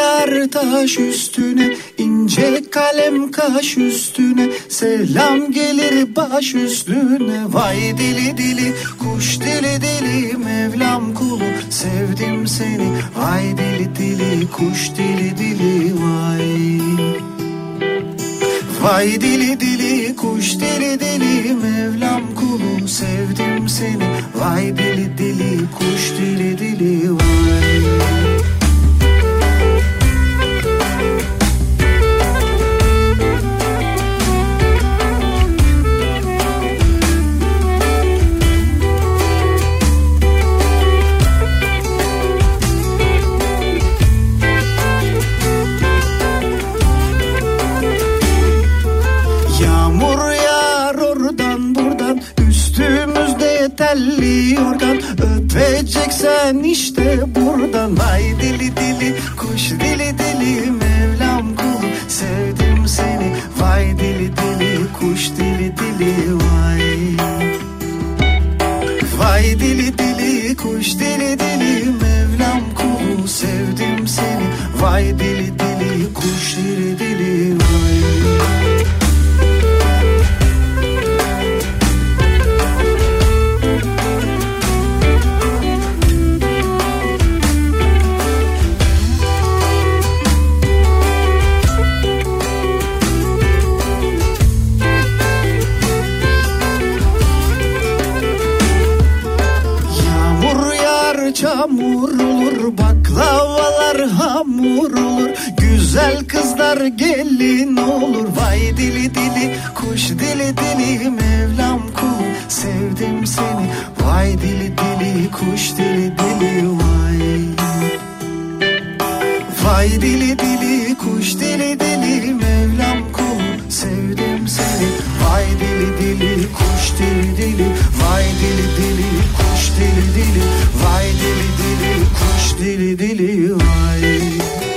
yağar taş üstüne ince kalem kaş üstüne Selam gelir baş üstüne. Vay dili dili kuş dili dili Mevlam kulu sevdim seni. Vay dili dili kuş dili dili vay. Vay dili dili kuş dili dili Mevlam kulu sevdim seni. Vay dili dili kuş dili dili vay Öpeceksen işte buradan. Vay dili dili kuş dili dili. Mevlam kul sevdim seni. Vay dili dili kuş dili dili. Vay. Vay dili dili kuş dili olur Güzel kızlar gelin olur. Vay dili dili kuş dili dili Mevlam kul sevdim seni. Vay dili dili kuş dili dili vay. Vay dili dili kuş dili dili Mevlam dili dili kuş dili dili Vay dili dili kuş dili dili Vay dili dili kuş dili dili Vay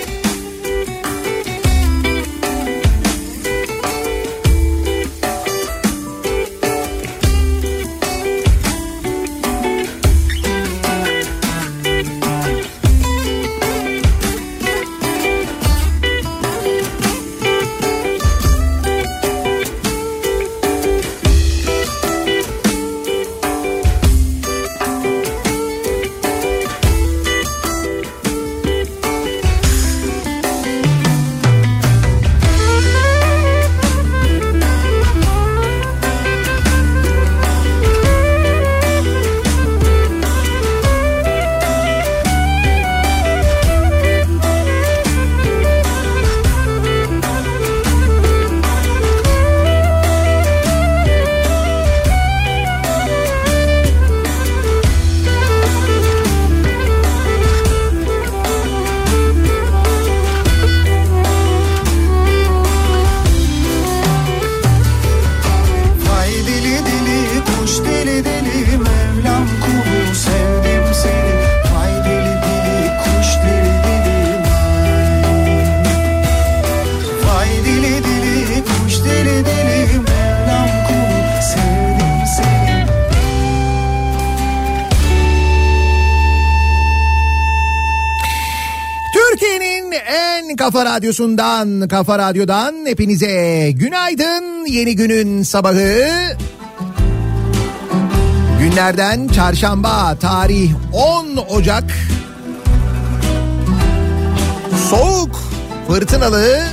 radyosundan, kafa radyodan hepinize günaydın. Yeni günün sabahı. Günlerden çarşamba tarih 10 Ocak. Soğuk fırtınalı,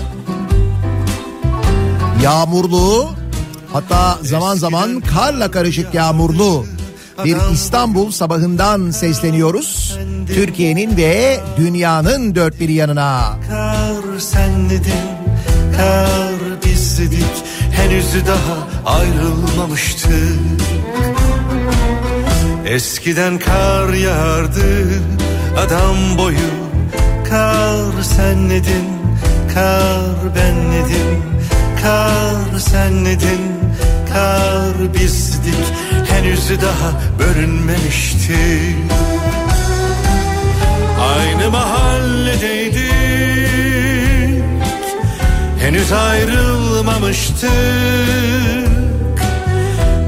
yağmurlu, hatta zaman zaman karla karışık yağmurlu bir İstanbul sabahından sesleniyoruz. Türkiye'nin ve dünyanın dört bir yanına. Senledin, kar bizdik, henüz daha ayrılmamıştık. Eskiden kar yağardı adam boyu Kar senledin, kar benledim Kar senledin, kar bizdik Henüz daha bölünmemişti. Aynı mahalledeydik Henüz ayrılmamıştık.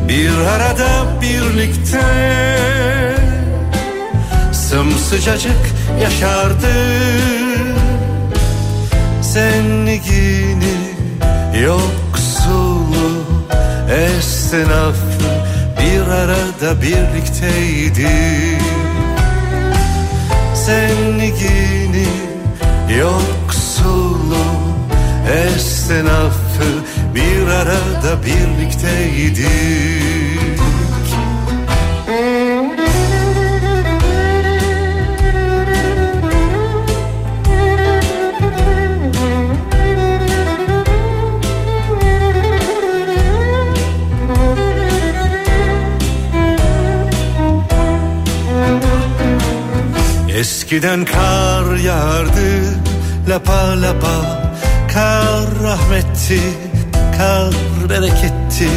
Bir arada birlikte Sımsıcacık yaşardı Zenligini yoksulu esnafı Bir arada birlikteydi Zenligini yoksulu esnafı bir arada birlikteydik. Eskiden kar yağardı lapa lapa Kar rahmetti, kar bereketti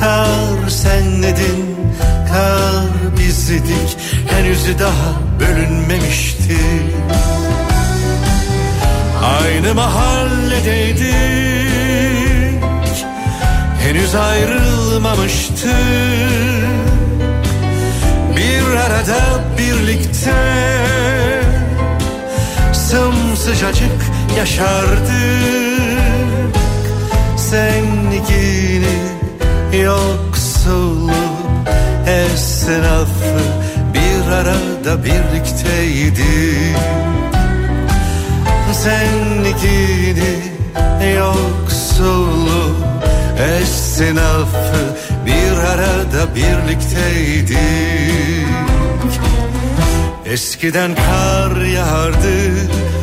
Kar senledin, kar bizdik Henüz daha bölünmemişti. Aynı mahalledeydik Henüz ayrılmamıştık Bir arada birlikte Sımsıcacık yaşardık. Zenligini yoksulu esnafı bir arada birlikteydik Zenligini yoksulu esnafı bir arada birlikteydik Eskiden kar yağardı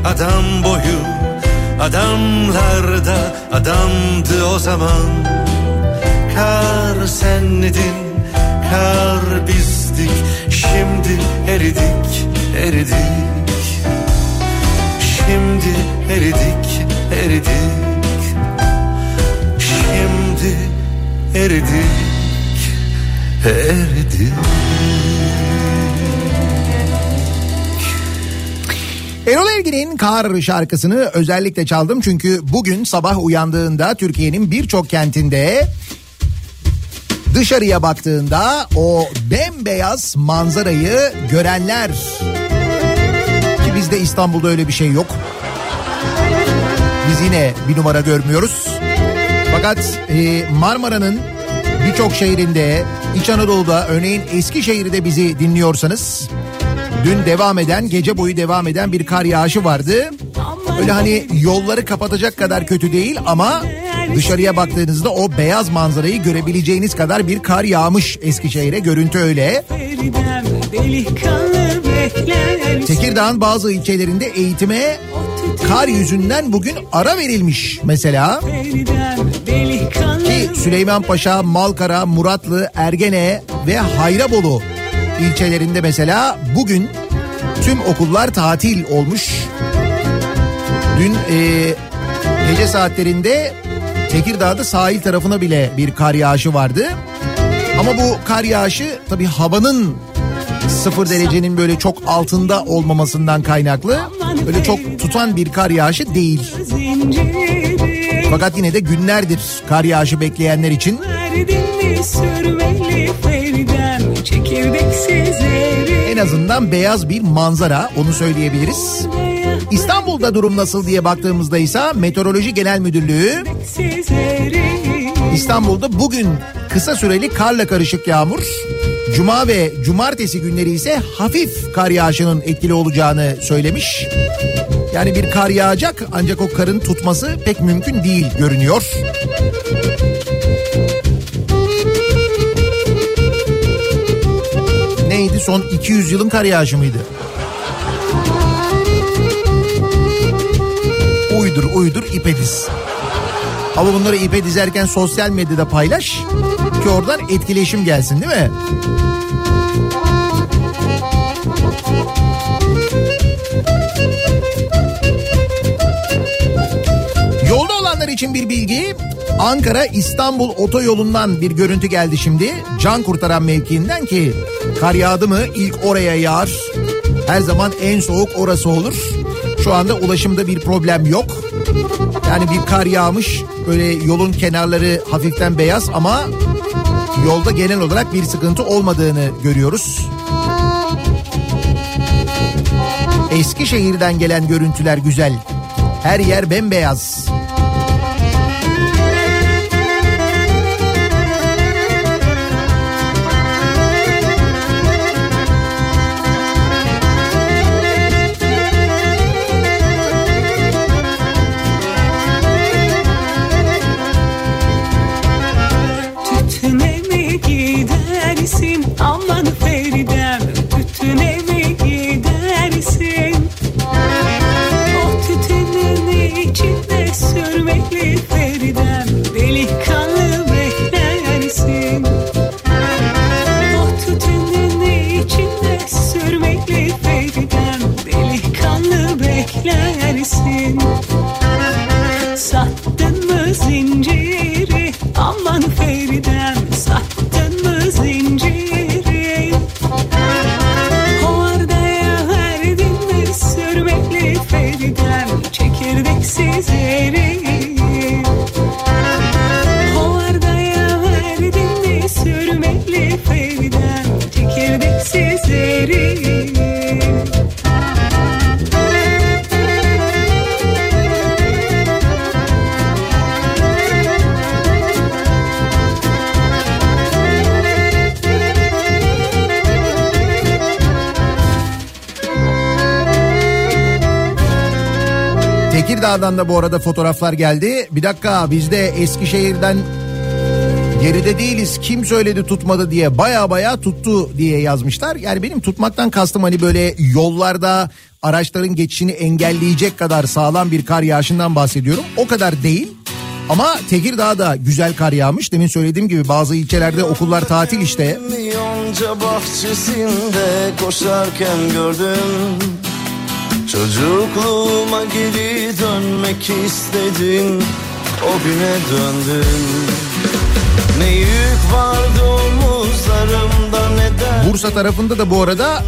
adam boyu Adamlar da adamdı o zaman. Kar senledin, kar bizdik Şimdi eridik, eridik. Şimdi eridik, eridik. Şimdi eridik, eridik Evgin'in Kar şarkısını özellikle çaldım çünkü bugün sabah uyandığında Türkiye'nin birçok kentinde dışarıya baktığında o bembeyaz manzarayı görenler ki bizde İstanbul'da öyle bir şey yok. Biz yine bir numara görmüyoruz. Fakat e, Marmara'nın birçok şehrinde, İç Anadolu'da örneğin Eskişehir'de bizi dinliyorsanız Dün devam eden, gece boyu devam eden bir kar yağışı vardı. Öyle hani yolları kapatacak kadar kötü değil ama dışarıya baktığınızda o beyaz manzarayı görebileceğiniz kadar bir kar yağmış Eskişehir'e. Görüntü öyle. Tekirdağ'ın bazı ilçelerinde eğitime kar yüzünden bugün ara verilmiş mesela. Ki Süleymanpaşa, Malkara, Muratlı, Ergene ve Hayrabolu ilçelerinde mesela bugün tüm okullar tatil olmuş. Dün e, gece saatlerinde Tekirdağ'da sahil tarafına bile bir kar yağışı vardı. Ama bu kar yağışı tabii havanın sıfır derecenin böyle çok altında olmamasından kaynaklı. Böyle çok tutan bir kar yağışı değil. Fakat yine de günlerdir kar yağışı bekleyenler için en azından beyaz bir manzara onu söyleyebiliriz. İstanbul'da durum nasıl diye baktığımızda ise Meteoroloji Genel Müdürlüğü İstanbul'da bugün kısa süreli karla karışık yağmur, cuma ve cumartesi günleri ise hafif kar yağışının etkili olacağını söylemiş. Yani bir kar yağacak ancak o karın tutması pek mümkün değil görünüyor. Son 200 yılın kar yağışı mıydı? Uydur uydur ipe. Ama bunları ipe dizerken sosyal medyada paylaş ki oradan etkileşim gelsin değil mi? Yolda olanlar için bir bilgi. Ankara İstanbul otoyolundan bir görüntü geldi şimdi. Can kurtaran mevkiinden ki kar yağdı mı ilk oraya yağar. Her zaman en soğuk orası olur. Şu anda ulaşımda bir problem yok. Yani bir kar yağmış böyle yolun kenarları hafiften beyaz ama yolda genel olarak bir sıkıntı olmadığını görüyoruz. Eskişehir'den gelen görüntüler güzel. Her yer bembeyaz. Zinciri aman Feridem Tekirdağ'dan da bu arada fotoğraflar geldi. Bir dakika biz de Eskişehir'den geride değiliz. Kim söyledi tutmadı diye baya baya tuttu diye yazmışlar. Yani benim tutmaktan kastım hani böyle yollarda araçların geçişini engelleyecek kadar sağlam bir kar yağışından bahsediyorum. O kadar değil. Ama Tekirdağ'da güzel kar yağmış. Demin söylediğim gibi bazı ilçelerde okullar tatil işte. Yonca bahçesinde koşarken gördüm Çocukluğuma geri dönmek istedim O güne döndüm Ne yük vardı omuzlarımda neden Bursa tarafında da bu arada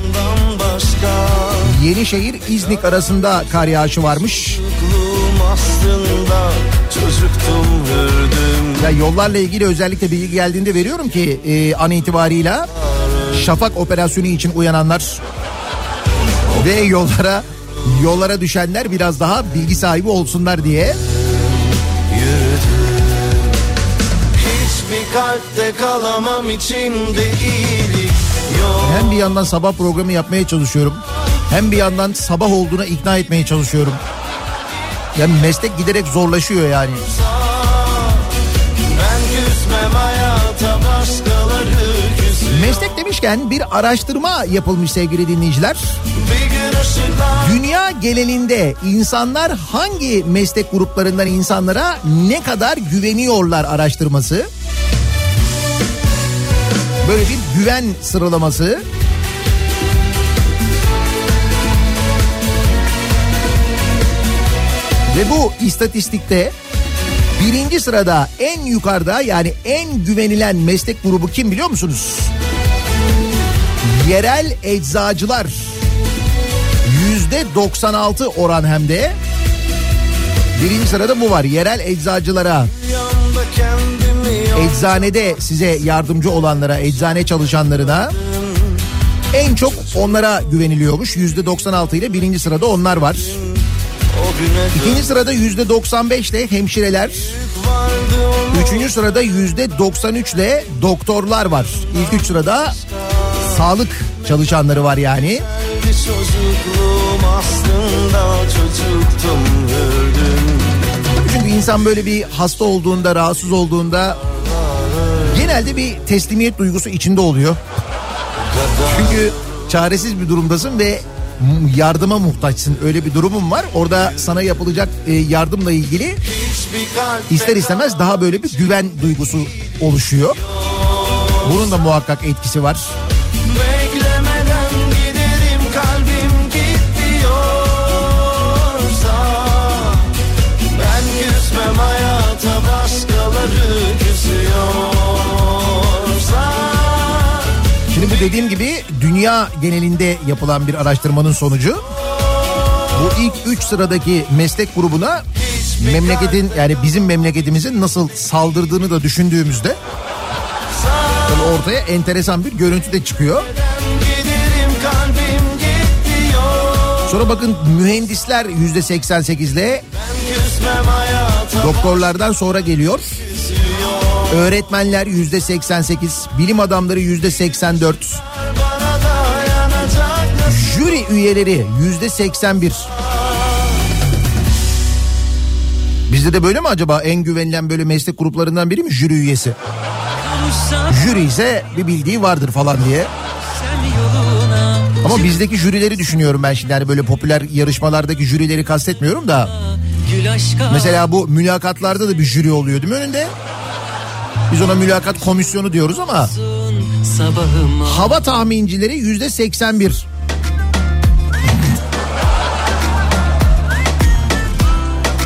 Yenişehir İznik arasında kar yağışı varmış. Aslında çocuktum hürdüm Ya yollarla ilgili özellikle bilgi geldiğinde veriyorum ki e, an itibarıyla şafak operasyonu için uyananlar ve yollara yollara düşenler biraz daha bilgi sahibi olsunlar diye. Hiçbir kalpte kalamam içimde iyilik yok Hem bir yandan sabah programı yapmaya çalışıyorum. Hem bir yandan sabah olduğuna ikna etmeye çalışıyorum. Yani meslek giderek zorlaşıyor yani. Ben Meslek demişken bir araştırma yapılmış sevgili dinleyiciler. Dünya genelinde insanlar hangi meslek gruplarından insanlara ne kadar güveniyorlar araştırması. Böyle bir güven sıralaması. Ve bu istatistikte birinci sırada en yukarıda yani en güvenilen meslek grubu kim biliyor musunuz? Yerel eczacılar. Yüzde 96 oran hem de. Birinci sırada bu var. Yerel eczacılara, eczanede size yardımcı olanlara, eczane çalışanlarına en çok onlara güveniliyormuş. Yüzde 96 ile birinci sırada onlar var. İkinci sırada yüzde 95 ile hemşireler. Üçüncü sırada yüzde 93 ile doktorlar var. İlk üç sırada sağlık çalışanları var yani. Çünkü insan böyle bir hasta olduğunda, rahatsız olduğunda genelde bir teslimiyet duygusu içinde oluyor. Çünkü çaresiz bir durumdasın ve yardıma muhtaçsın. Öyle bir durumun var. Orada sana yapılacak e, yardımla ilgili ister istemez daha böyle bir güven duygusu oluşuyor. Bunun da muhakkak etkisi var. Beklemeden giderim kalbim git diyorsa Ben küsmem hayata başkaları küsüyorsa Şimdi bu dediğim gibi dünya genelinde yapılan bir araştırmanın sonucu. Bu ilk 3 sıradaki meslek grubuna memleketin yani bizim memleketimizin nasıl saldırdığını da düşündüğümüzde ortaya enteresan bir görüntü de çıkıyor. Sonra bakın mühendisler yüzde 88'le Küsmem hayata doktorlardan sonra geliyor. Öğretmenler yüzde 88, bilim adamları yüzde 84, bana dayanacak jüri üyeleri yüzde 81. Bizde de böyle mi acaba en güvenilen böyle meslek gruplarından biri mi jüri üyesi? Jüri ise bir bildiği vardır falan diye. Ama bizdeki jürileri düşünüyorum ben şimdi yani böyle popüler yarışmalardaki jürileri kastetmiyorum da. Mesela bu mülakatlarda da bir jüri oluyor değil mi önünde? Biz ona mülakat komisyonu diyoruz ama hava tahmincileri yüzde 81.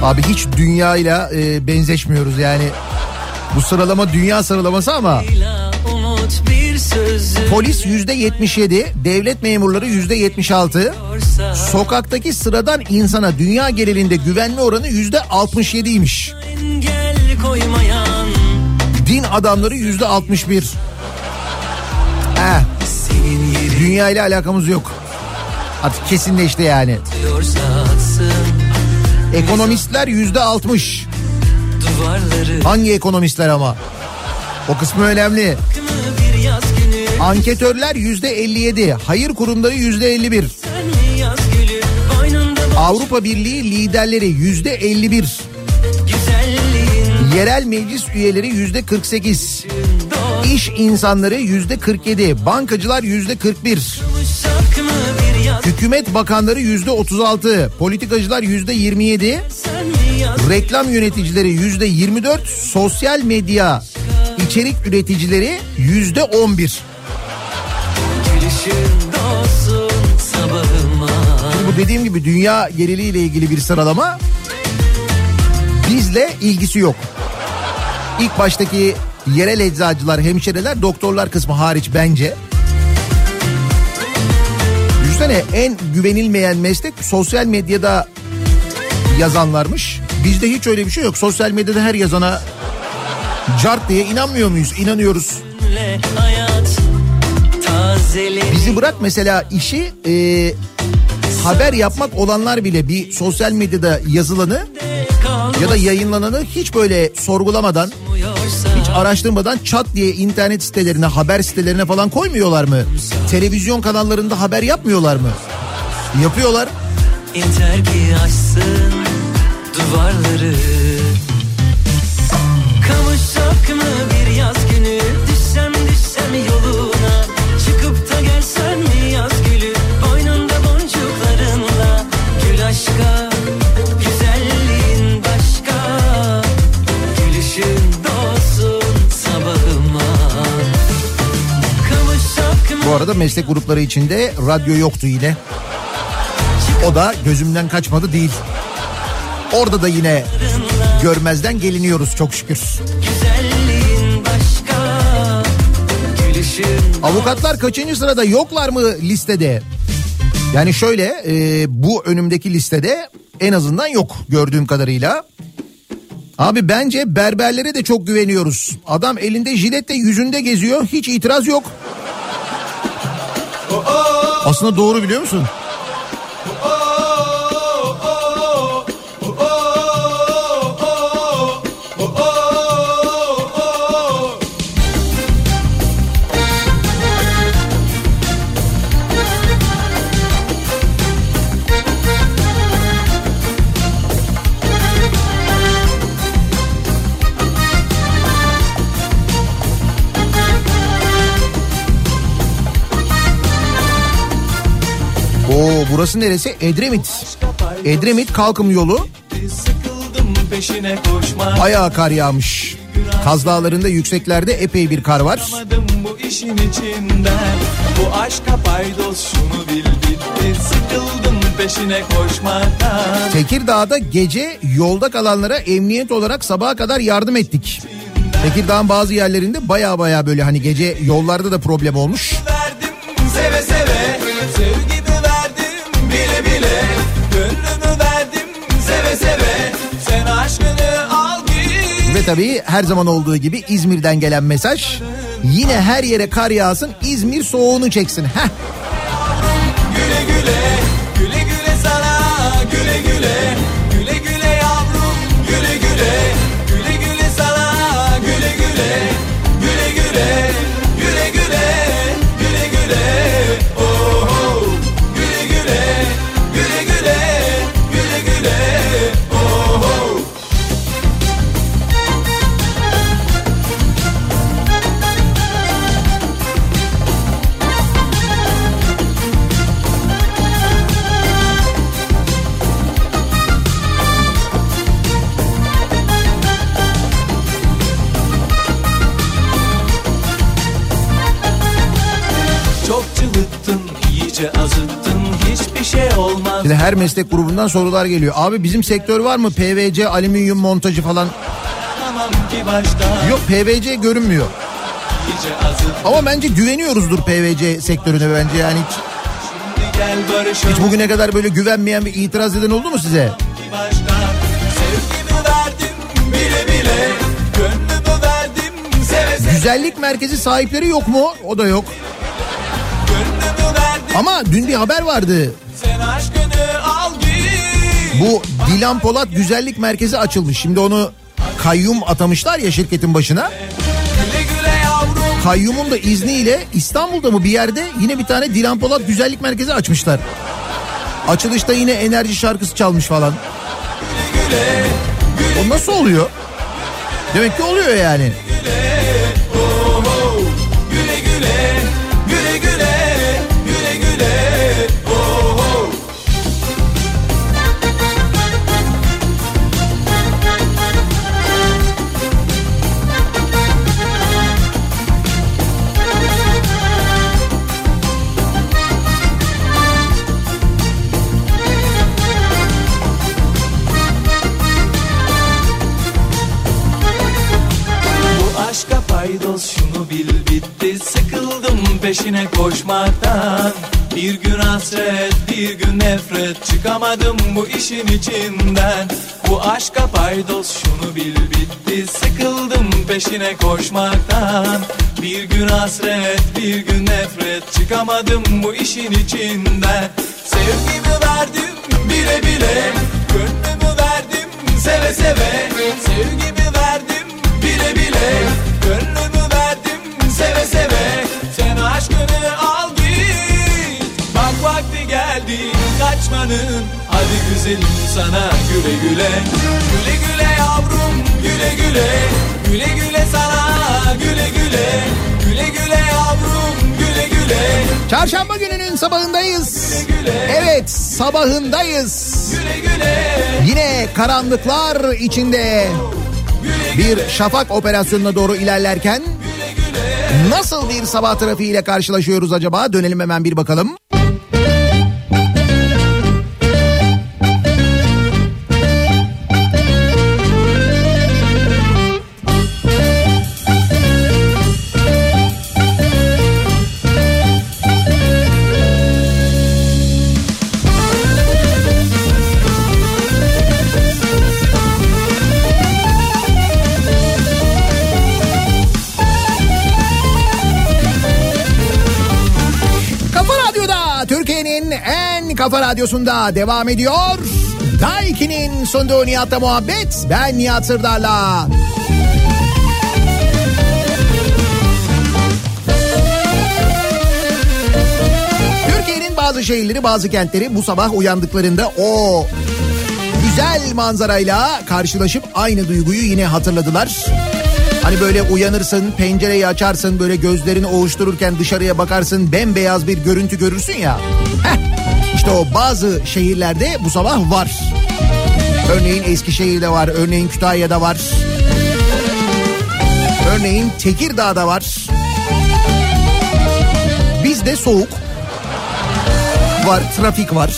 Abi hiç dünyayla e, benzeşmiyoruz yani. Bu sıralama dünya sıralaması ama polis yüzde 77, devlet memurları yüzde 76, olsa sokaktaki sıradan insana dünya genelinde güvenme oranı yüzde 67'ymiş. engel koymayan Din adamları yüzde 61. Eh, senin yeri dünya ile alakamız yok. Artık kesinleşti yani. Ekonomistler yüzde 60. Hangi ekonomistler ama? O kısmı önemli. Anketörler yüzde 57. Hayır kurumları yüzde 51. sen mi yaz gülü boynunda bu Avrupa Birliği liderleri yüzde 51. güzelliğin Yerel meclis üyeleri yüzde 48. doğ İş insanları yüzde 47. Bankacılar yüzde 41. Uşak mı bir yaz Hükümet bakanları yüzde 36. Politikacılar yüzde 27. sen mi yaz Reklam yöneticileri yüzde 24. Sosyal medya içerik üreticileri yüzde 11. gülüşün doğsun sabahıma Bu dediğim gibi dünya geriliğiyle ilgili bir sıralama bizle ilgisi yok. İlk baştaki yerel eczacılar, hemşireler, doktorlar kısmı hariç bence. Düşünsene en güvenilmeyen meslek sosyal medyada yazanlarmış. Bizde hiç öyle bir şey yok. Sosyal medyada her yazana cart diye inanmıyor muyuz? İnanıyoruz. Bizi bırak mesela işi e, haber yapmak olanlar bile bir sosyal medyada yazılanı ya da yayınlananı hiç böyle sorgulamadan hiç araştırmadan çat diye internet sitelerine haber sitelerine falan koymuyorlar mı? Televizyon kanallarında haber yapmıyorlar mı? Yapıyorlar. Yeter ki aşsın duvarları. Kavuşsak mı bir yaz günü? Düşsem düşsem yoluna. Çıkıp da gelsen mi yaz gülü? Boynunda boncuklarınla. Gül aşka Bu arada meslek grupları içinde radyo yoktu yine. O da gözümden kaçmadı değil. Orada da yine görmezden geliniyoruz çok şükür. Başka Avukatlar kaçıncı sırada yoklar mı listede? Yani şöyle e, bu önümdeki listede en azından yok gördüğüm kadarıyla. Abi bence berberlere de çok güveniyoruz. Adam elinde jiletle yüzünde geziyor hiç itiraz yok. Aslında doğru biliyor musun? Burası neresi? Edremit. Edremit Kalkım yolu. Bayağı kar yağmış. Kaz Dağları'nda yükseklerde epey bir kar var. Bu işin içinden. Bu aşka paydos şunu bil bitti. Sıkıldım peşine koşmaktan. Tekirdağ'da gece yolda kalanlara emniyet olarak sabaha kadar yardım ettik. Tekirdağ'ın bazı yerlerinde baya baya böyle hani gece yollarda da problem olmuş. Ve tabii her zaman olduğu gibi İzmir'den gelen mesaj. Yine her yere kar yağsın İzmir soğuğunu çeksin. Heh. Şimdi her meslek grubundan sorular geliyor. Abi bizim sektör var mı? PVC, alüminyum montajı falan. Yok PVC görünmüyor. Ama bence güveniyoruzdur PVC sektörüne bence yani hiç, hiç bugüne kadar böyle güvenmeyen bir itiraz eden oldu mu size? Güzellik merkezi sahipleri yok mu? O da yok. Ama dün bir haber vardı. Bu Dilan Polat Güzellik Merkezi açılmış. Şimdi onu kayyum atamışlar ya şirketin başına. Güle güle Kayyumun da izniyle İstanbul'da mı bir yerde yine bir tane Dilan Polat Güzellik Merkezi açmışlar. Açılışta yine enerji şarkısı çalmış falan. O nasıl oluyor? Demek ki oluyor yani. Güle peşine koşmaktan. Bir gün hasret bir gün nefret. Çıkamadım bu işin içinden. Bu aşka paydos şunu bil bitti. Sıkıldım peşine koşmaktan. Bir gün hasret bir gün nefret. Çıkamadım bu işin içinden. Sevgimi verdim bile bile. Gönlümü verdim seve seve. Sevgimi verdim bile bile. Gönlümü aşkını al git Bak vakti geldi kaçmanın. Hadi güzelim sana güle güle. Güle güle yavrum güle güle. Güle güle sana güle güle. Güle güle yavrum güle güle. Çarşamba gününün sabahındayız. Evet sabahındayız. Güle güle. Yine karanlıklar içinde bir şafak operasyonuna doğru ilerlerken nasıl bir sabah trafiğiyle karşılaşıyoruz acaba? Dönelim hemen bir bakalım. Kafa radyosunda devam ediyor. Daiki'nin sunduğu Nihat'la muhabbet. Ben Nihat Sırdar'la. Türkiye'nin bazı şehirleri bazı kentleri bu sabah uyandıklarında o güzel manzarayla karşılaşıp aynı duyguyu yine hatırladılar. Hani böyle uyanırsın, pencereyi açarsın, böyle gözlerini ovuştururken dışarıya bakarsın, bembeyaz bir görüntü görürsün ya. Heh, İşte o bazı şehirlerde bu sabah var. Örneğin Eskişehir'de var, örneğin Kütahya'da var. Örneğin Tekirdağ'da var. Bizde soğuk var, trafik var.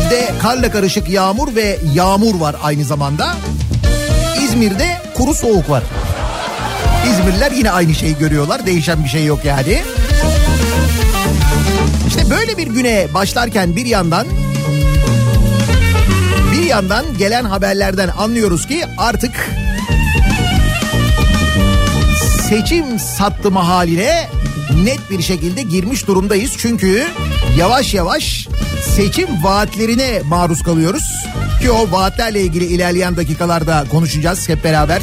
Bizde karla karışık yağmur ve yağmur var aynı zamanda. İzmir'de kuru soğuk var. İzmirliler yine aynı şeyi görüyorlar. Değişen bir şey yok yani. İşte böyle bir güne başlarken bir yandan bir yandan gelen haberlerden anlıyoruz ki artık seçim sattımı haline net bir şekilde girmiş durumdayız. Çünkü yavaş yavaş seçim vaatlerine maruz kalıyoruz. Ki o vaatlerle ilgili ilerleyen dakikalarda konuşacağız hep beraber.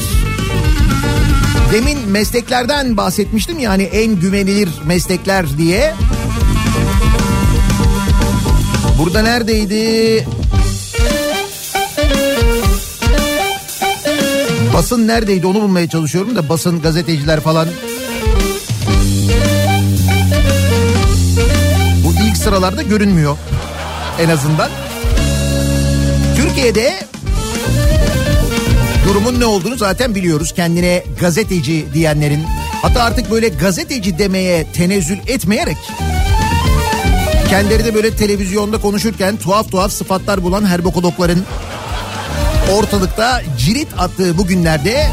Demin mesleklerden bahsetmiştim yani en güvenilir meslekler diye. Burada neredeydi? Basın neredeydi onu bulmaya çalışıyorum da basın gazeteciler falan. Bu ilk sıralarda görünmüyor en azından. Türkiye'de durumun ne olduğunu zaten biliyoruz. Kendine gazeteci diyenlerin hatta artık böyle gazeteci demeye tenezzül etmeyerek kendileri de böyle televizyonda konuşurken tuhaf tuhaf sıfatlar bulan herbokologların ortalıkta cirit attığı bu günlerde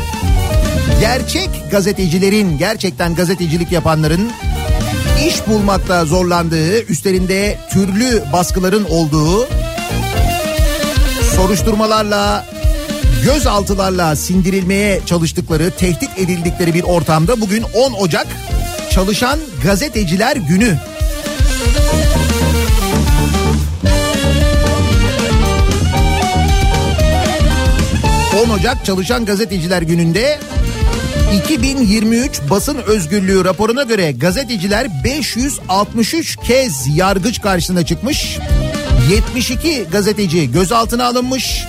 gerçek gazetecilerin, gerçekten gazetecilik yapanların iş bulmakta zorlandığı, üstlerinde türlü baskıların olduğu, soruşturmalarla, gözaltılarla sindirilmeye çalıştıkları, tehdit edildikleri bir ortamda bugün 10 Ocak Çalışan Gazeteciler Günü. ...10 Ocak Çalışan Gazeteciler Günü'nde 2023 basın özgürlüğü raporuna göre gazeteciler 563 kez yargıç karşısına çıkmış. 72 gazeteci gözaltına alınmış.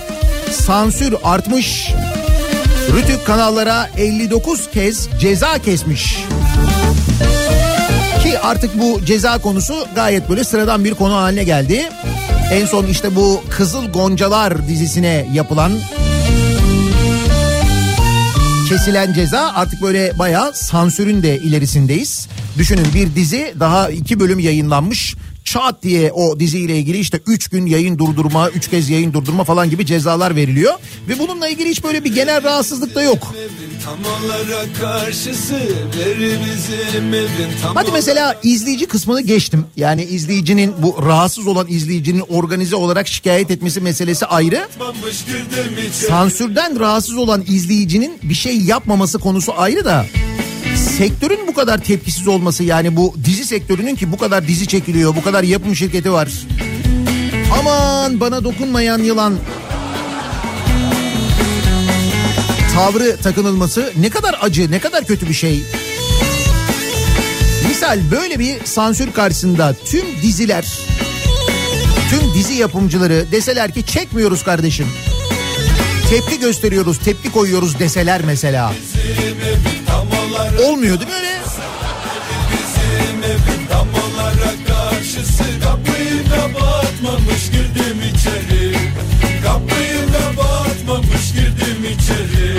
Sansür artmış. Rütük kanallara 59 kez ceza kesmiş. Ki artık bu ceza konusu gayet böyle sıradan bir konu haline geldi. En son işte bu Kızıl Goncalar dizisine yapılan kesilen ceza artık böyle bayağı sansürün de ilerisindeyiz. Düşünün bir dizi daha iki bölüm yayınlanmış. Çat diye o diziyle ilgili işte 3 gün yayın durdurma, 3 kez yayın durdurma falan gibi cezalar veriliyor. Ve bununla ilgili hiç böyle bir genel rahatsızlık da yok. Hadi mesela izleyici kısmını geçtim. Yani izleyicinin bu rahatsız olan izleyicinin organize olarak şikayet etmesi meselesi ayrı. Sansürden rahatsız olan izleyicinin bir şey yapmaması konusu ayrı da sektörün bu kadar tepkisiz olması yani bu dizi sektörünün ki bu kadar dizi çekiliyor, bu kadar yapım şirketi var. Aman bana dokunmayan yılan tavrı takınılması ne kadar acı, ne kadar kötü bir şey. Misal böyle bir sansür karşısında tüm diziler, tüm dizi yapımcıları deseler ki çekmiyoruz kardeşim. Tepki gösteriyoruz, tepki koyuyoruz deseler mesela. Olarak Olmuyor değil mi öyle? bizim evin tam olarak karşısı kapıyı kapatmamış girdim içeri. Kapıyı kapatmamış girdim içeri.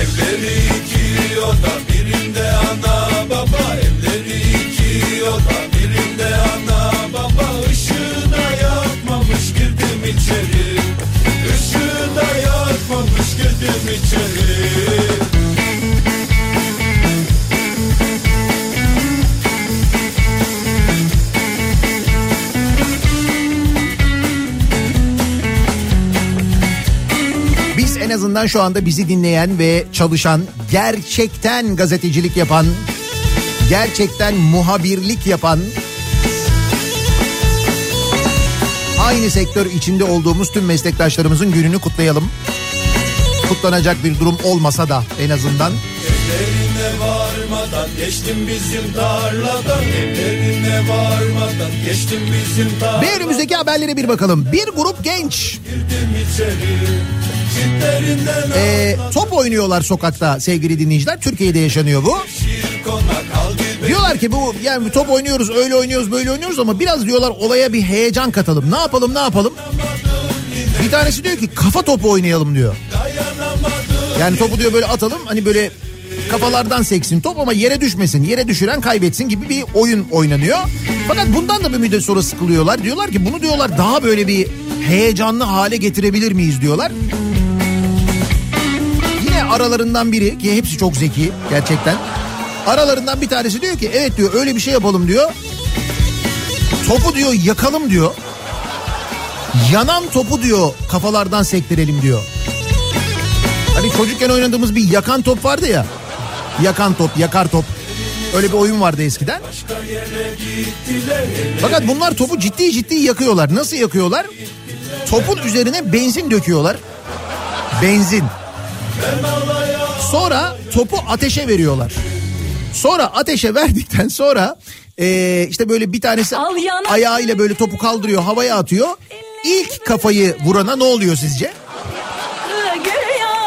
Evleri iki oda birinde ana baba evleri iki oda birinde ana baba ışığı da yakmamış girdim içeri. Işığı da yakmamış girdim içeri. Azından şu anda bizi dinleyen ve çalışan, gerçekten gazetecilik yapan, gerçekten muhabirlik yapan, aynı sektör içinde olduğumuz tüm meslektaşlarımızın gününü kutlayalım. Kutlanacak bir durum olmasa da en azından. Evlerine varmadan geçtim bizim tarladan Evlerine varmadan geçtim bizim tarladan Ve önümüzdeki haberlere bir bakalım. Bir grup genç Girdim içeri Çitlerinden e, top oynuyorlar sokakta sevgili dinleyiciler. Türkiye'de yaşanıyor bu. Diyorlar ki bu yani top oynuyoruz öyle oynuyoruz böyle oynuyoruz ama biraz diyorlar olaya bir heyecan katalım. Ne yapalım ne yapalım? Bir tanesi diyor ki kafa topu oynayalım diyor. Yani topu diyor böyle atalım hani böyle kafalardan seksin top ama yere düşmesin. Yere düşüren kaybetsin gibi bir oyun oynanıyor. Fakat bundan da bir müddet sonra sıkılıyorlar. Diyorlar ki bunu diyorlar daha böyle bir heyecanlı hale getirebilir miyiz diyorlar. Aralarından biri ki hepsi çok zeki gerçekten. Aralarından bir tanesi diyor ki evet diyor öyle bir şey yapalım diyor. Topu diyor yakalım diyor. Yanan topu diyor kafalardan sektirelim diyor. Hani çocukken oynadığımız bir yakan top vardı ya. Yakan top, yakar top. Öyle bir oyun vardı eskiden. Fakat bunlar topu ciddi ciddi yakıyorlar. Nasıl yakıyorlar? Topun üzerine benzin döküyorlar. Benzin. Sonra topu ateşe veriyorlar. Sonra ateşe verdikten sonra eee, işte böyle bir tanesi ayağıyla böyle topu kaldırıyor havaya atıyor. İlk kafayı vurana ne oluyor sizce?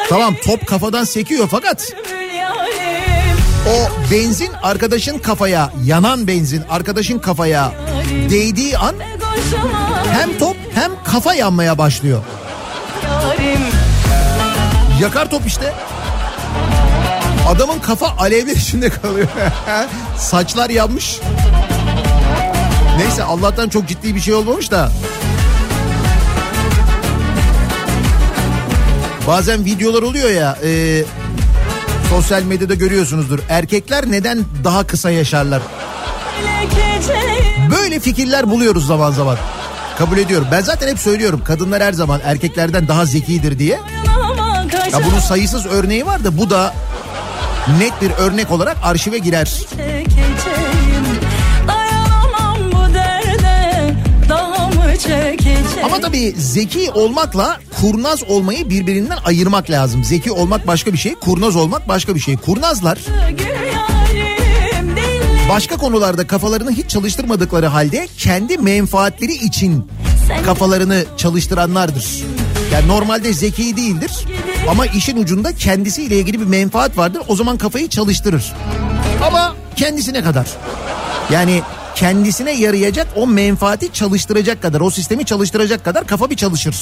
Tamam top kafadan sekiyor fakat o benzin arkadaşın kafaya yanan benzin arkadaşın kafaya değdiği an hem top hem kafa yanmaya başlıyor. Yakar top işte. Adamın kafa alevler içinde kalıyor. Saçlar yanmış. Neyse Allah'tan çok ciddi bir şey olmamış da. Bazen videolar oluyor ya e, sosyal medyada görüyorsunuzdur. Erkekler neden daha kısa yaşarlar? Böyle fikirler buluyoruz zaman zaman. Kabul ediyorum. Ben zaten hep söylüyorum kadınlar her zaman erkeklerden daha zekidir diye. Ya bunun sayısız örneği var da bu da net bir örnek olarak arşive girer. Ama tabii zeki olmakla kurnaz olmayı birbirinden ayırmak lazım. Zeki olmak başka bir şey, kurnaz olmak başka bir şey. Kurnazlar başka konularda kafalarını hiç çalıştırmadıkları halde kendi menfaatleri için kafalarını çalıştıranlardır. Yani normalde zeki değildir ama işin ucunda kendisiyle ilgili bir menfaat vardır. O zaman kafayı çalıştırır. Ama kendisine kadar. Yani kendisine yarayacak o menfaati çalıştıracak kadar, o sistemi çalıştıracak kadar kafa bir çalışır.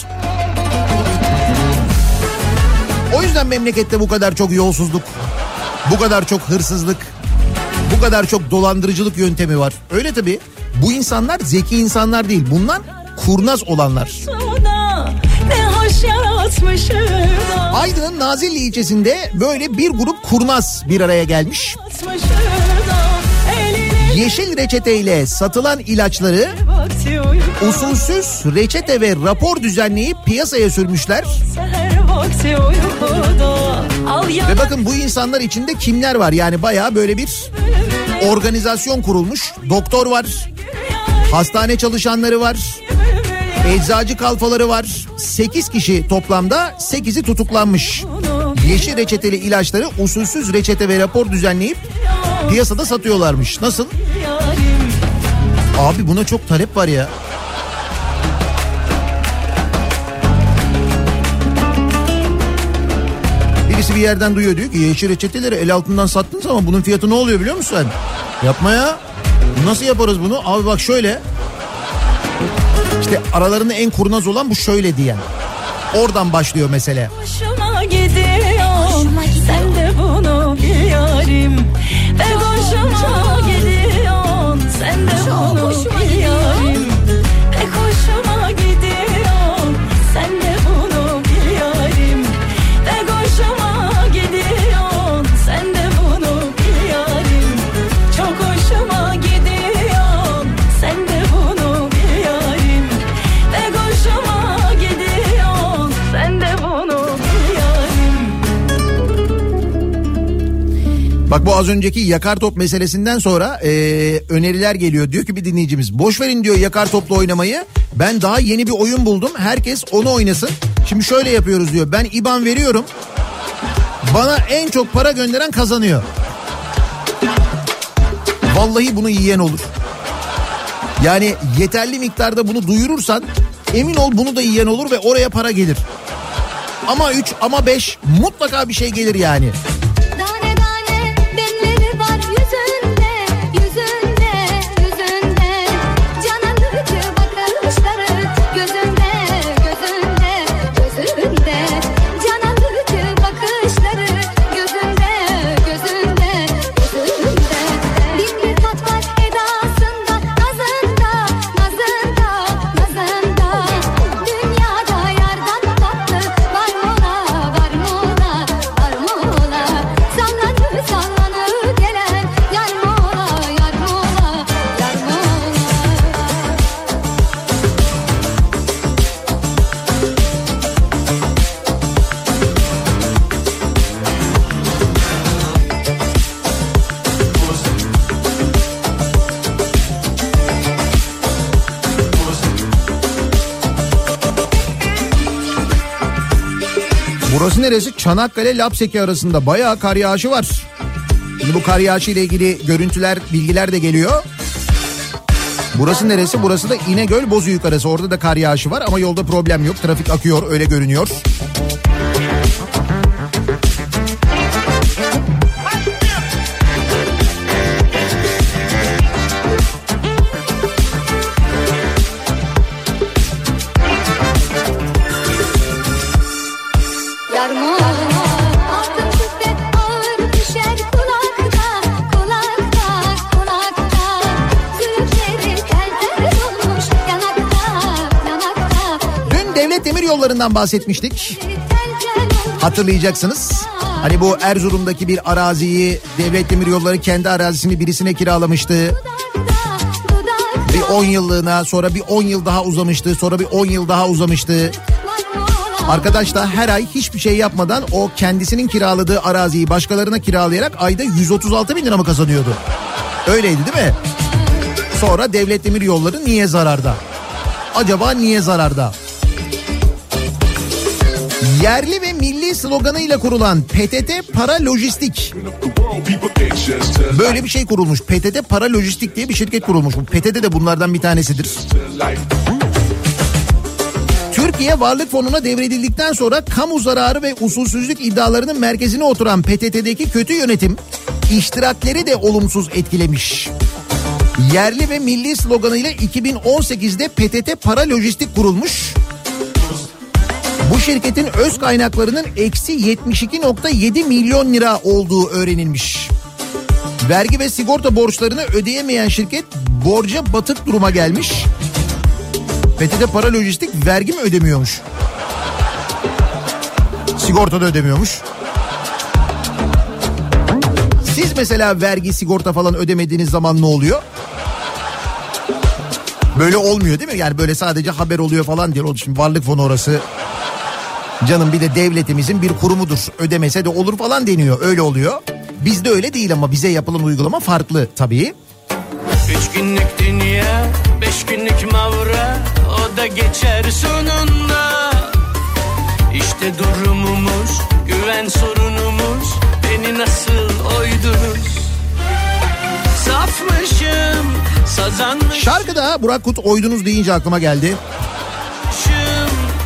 O yüzden memlekette bu kadar çok yolsuzluk, bu kadar çok hırsızlık, bu kadar çok dolandırıcılık yöntemi var. Öyle tabii. Bu insanlar zeki insanlar değil. Bunlar kurnaz olanlar. Yaratmışım Aydın'ın Nazilli ilçesinde böyle bir grup kurnaz bir araya gelmiş. Yeşil reçeteyle satılan ilaçları usulsüz reçete ve rapor düzenleyip piyasaya sürmüşler. Ve bakın bu insanlar içinde kimler var? Yani bayağı böyle bir organizasyon kurulmuş. Doktor var, hastane çalışanları var, eczacı kalfaları var. 8 kişi toplamda 8'i tutuklanmış. Yeşil reçeteli ilaçları usulsüz reçete ve rapor düzenleyip piyasada satıyorlarmış. Nasıl? Abi buna çok talep var ya. Birisi bir yerden duyuyor diyor ki yeşil reçeteleri el altından sattınız ama bunun fiyatı ne oluyor biliyor musun sen? Yapma ya. Nasıl yaparız bunu? Abi bak şöyle. İşte aralarında en kurnaz olan bu şöyle diyen. Oradan başlıyor mesele. Hoşuma gidiyor Sen de bunu yarim Ve hoşuma Bak bu az önceki yakar top meselesinden sonra e, öneriler geliyor. Diyor ki bir dinleyicimiz boş verin diyor yakar topla oynamayı. Ben daha yeni bir oyun buldum. Herkes onu oynasın. Şimdi şöyle yapıyoruz diyor. Ben IBAN veriyorum. Bana en çok para gönderen kazanıyor. Vallahi bunu yiyen olur. Yani yeterli miktarda bunu duyurursan emin ol bunu da yiyen olur ve oraya para gelir. Ama 3 ama 5 mutlaka bir şey gelir yani. Neresi? Çanakkale Lapseki arasında bayağı kar yağışı var. Şimdi bu kar yağışı ile ilgili görüntüler, bilgiler de geliyor. Burası neresi? Burası da İnegöl Bozüyük arası. Orada da kar yağışı var ama yolda problem yok. Trafik akıyor öyle görünüyor. Demir yollarından bahsetmiştik. Hatırlayacaksınız. Hani bu Erzurum'daki bir araziyi devlet demir yolları kendi arazisini birisine kiralamıştı. Bir 10 yıllığına sonra bir 10 yıl daha uzamıştı. Sonra bir 10 yıl daha uzamıştı. Arkadaş da her ay hiçbir şey yapmadan o kendisinin kiraladığı araziyi başkalarına kiralayarak ayda 136 bin lira mı kazanıyordu? Öyleydi değil mi? Sonra devlet demir yolları niye zararda? Acaba niye zararda? Yerli ve milli sloganıyla kurulan PTT Para Lojistik. Böyle bir şey kurulmuş. PTT Para Lojistik diye bir şirket kurulmuş. Bu PTT de bunlardan bir tanesidir. Türkiye Varlık Fonu'na devredildikten sonra kamu zararı ve usulsüzlük iddialarının merkezine oturan PTT'deki kötü yönetim iştirakleri de olumsuz etkilemiş. Yerli ve milli sloganıyla 2018'de PTT Para Lojistik kurulmuş. Bu şirketin öz kaynaklarının eksi 72.7 milyon lira olduğu öğrenilmiş. Vergi ve sigorta borçlarını ödeyemeyen şirket borca batık duruma gelmiş. PTT Para Lojistik vergi mi ödemiyormuş? Sigorta da ödemiyormuş. Siz mesela vergi, sigorta falan ödemediğiniz zaman ne oluyor? Böyle olmuyor değil mi? Yani böyle sadece haber oluyor falan diyor. Şimdi varlık fonu orası. Canım bir de devletimizin bir kurumudur. Ödemese de olur falan deniyor. Öyle oluyor. Bizde öyle değil ama bize yapılan uygulama farklı tabii. Üç günlük dünya, beş günlük mavra O da geçer sonunda İşte durumumuz, güven sorunumuz Beni nasıl oydunuz Safmışım, sazanmışım Şarkıda Burak Kut oydunuz deyince aklıma geldi.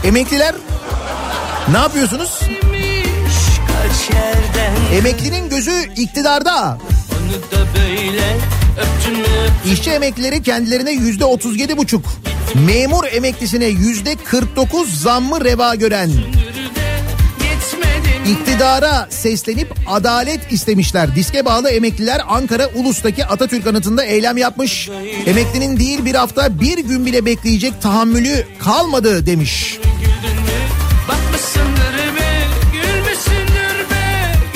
Emekliler ne yapıyorsunuz? Emeklinin gözü iktidarda. İşçi emeklileri kendilerine yüzde otuz yedi buçuk. Memur emeklisine yüzde 49 zammı reva gören iktidara seslenip adalet istemişler. Diske bağlı emekliler Ankara Ulus'taki Atatürk anıtında eylem yapmış. Emeklinin değil bir hafta bir gün bile bekleyecek tahammülü kalmadı demiş. Be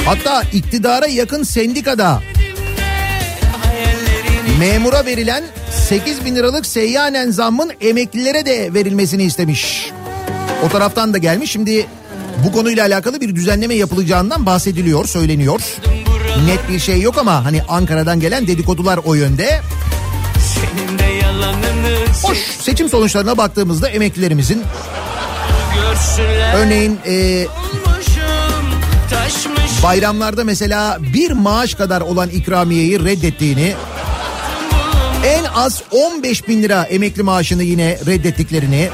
Hatta iktidara yakın sendikada memura verilen 8 bin liralık seyyanen zammın emeklilere de verilmesini istemiş. O taraftan da gelmiş. Şimdi bu konuyla alakalı bir düzenleme yapılacağından bahsediliyor, söyleniyor. Net bir şey yok ama hani Ankara'dan gelen dedikodular o yönde. Hoş seçim sonuçlarına baktığımızda emeklilerimizin örneğin e, bayramlarda mesela bir maaş kadar olan ikramiyeyi reddettiğini en az 15 bin lira emekli maaşını yine reddettiklerini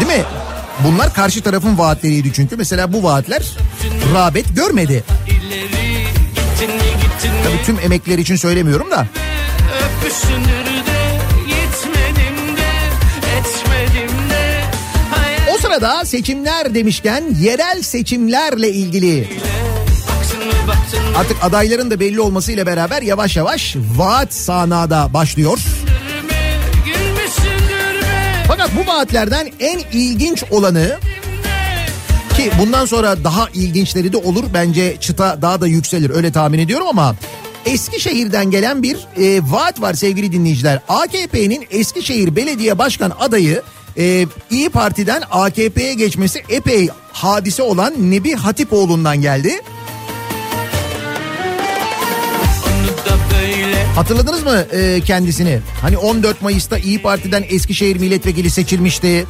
değil mi? Bunlar karşı tarafın vaatleriydi çünkü. Mesela bu vaatler rağbet görmedi. Tabii tüm emekliler için söylemiyorum da. öpüşsündür Sırada seçimler demişken yerel seçimlerle ilgili artık adayların da belli olmasıyla beraber yavaş yavaş vaat sahnada başlıyor. Fakat bu vaatlerden en ilginç olanı ki bundan sonra daha ilginçleri de olur bence çıta daha da yükselir öyle tahmin ediyorum ama Eskişehir'den gelen bir e, vaat var sevgili dinleyiciler. AKP'nin Eskişehir Belediye Başkan adayı e, İyi Parti'den AKP'ye geçmesi epey hadise olan Nebi Hatipoğlu'ndan geldi. Hatırladınız mı e, kendisini? Hani 14 Mayıs'ta İyi Parti'den Eskişehir milletvekili seçilmişti.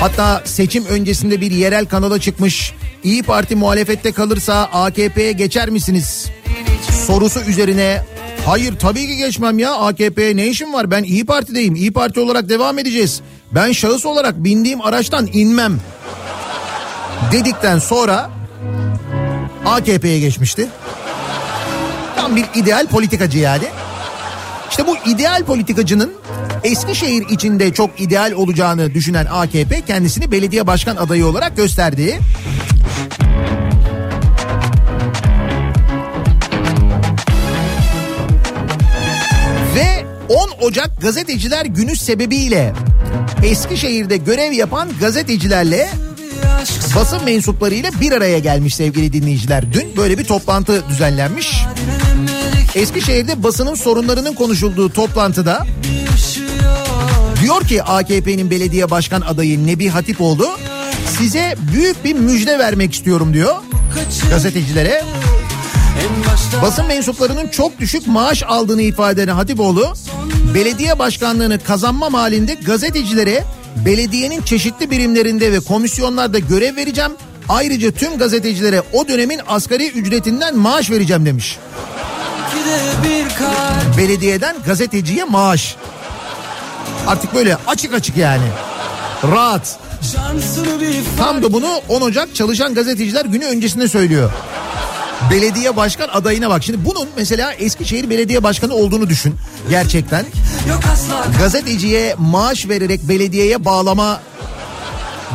Hatta seçim öncesinde bir yerel kanala çıkmış. İyi Parti muhalefette kalırsa AKP'ye geçer misiniz? Sorusu üzerine hayır tabii ki geçmem ya AKP'ye ne işim var ben İyi Parti'deyim İyi Parti olarak devam edeceğiz. Ben şahıs olarak bindiğim araçtan inmem dedikten sonra AKP'ye geçmişti. Tam bir ideal politikacı yani. İşte bu ideal politikacının Eskişehir içinde çok ideal olacağını düşünen AKP kendisini belediye başkan adayı olarak gösterdi. 10 Ocak Gazeteciler Günü sebebiyle Eskişehir'de görev yapan gazetecilerle basın mensuplarıyla bir araya gelmiş sevgili dinleyiciler. Dün böyle bir toplantı düzenlenmiş. Eskişehir'de basının sorunlarının konuşulduğu toplantıda diyor ki AKP'nin belediye başkan adayı Nebi Hatipoğlu size büyük bir müjde vermek istiyorum diyor gazetecilere. Basın mensuplarının çok düşük maaş aldığını ifade eden Hatipoğlu belediye başkanlığını kazanmam halinde gazetecilere belediyenin çeşitli birimlerinde ve komisyonlarda görev vereceğim. Ayrıca tüm gazetecilere o dönemin asgari ücretinden maaş vereceğim demiş. Belediyeden gazeteciye maaş. Artık böyle açık açık yani. Rahat. Tam da bunu 10 Ocak Çalışan Gazeteciler Günü öncesinde söylüyor. Belediye başkan adayına bak. Şimdi bunun mesela Eskişehir Belediye Başkanı olduğunu düşün. Gerçekten. Gazeteciye maaş vererek belediyeye bağlama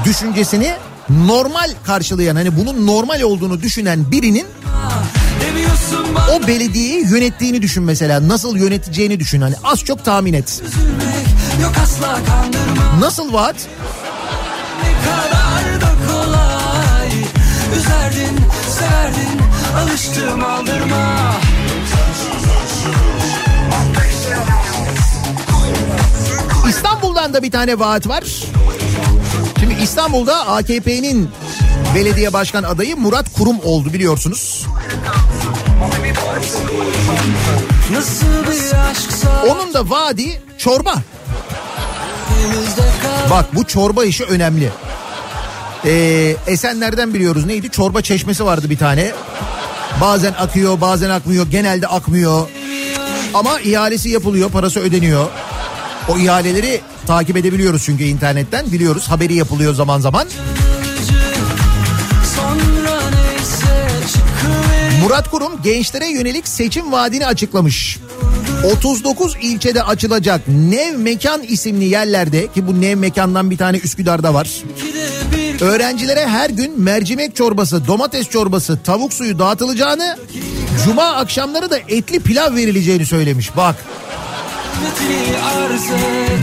düşüncesini normal karşılayan hani bunun normal olduğunu düşünen birinin o belediyeyi yönettiğini düşün mesela. Nasıl yöneteceğini düşün. Hani az çok tahmin et. Nasıl vaat? ne kadar da kolay Üzerdin, severdin, alıştım aldırma İstanbul'dan da bir tane vaat var. Şimdi İstanbul'da AKP'nin belediye başkan adayı Murat Kurum oldu biliyorsunuz. Onun da vaadi çorba. Bak bu çorba işi önemli. Ee, Esenler'den biliyoruz neydi? Çorba çeşmesi vardı bir tane. Bazen akıyor bazen akmıyor genelde akmıyor. Ama ihalesi yapılıyor parası ödeniyor. O ihaleleri takip edebiliyoruz çünkü internetten biliyoruz haberi yapılıyor zaman zaman. Murat Kurum gençlere yönelik seçim vaadini açıklamış. 39 ilçede açılacak Nev Mekan isimli yerlerde ki bu Nev Mekan'dan bir tane Üsküdar'da var. Öğrencilere her gün mercimek çorbası, domates çorbası, tavuk suyu dağıtılacağını, cuma akşamları da etli pilav verileceğini söylemiş. Bak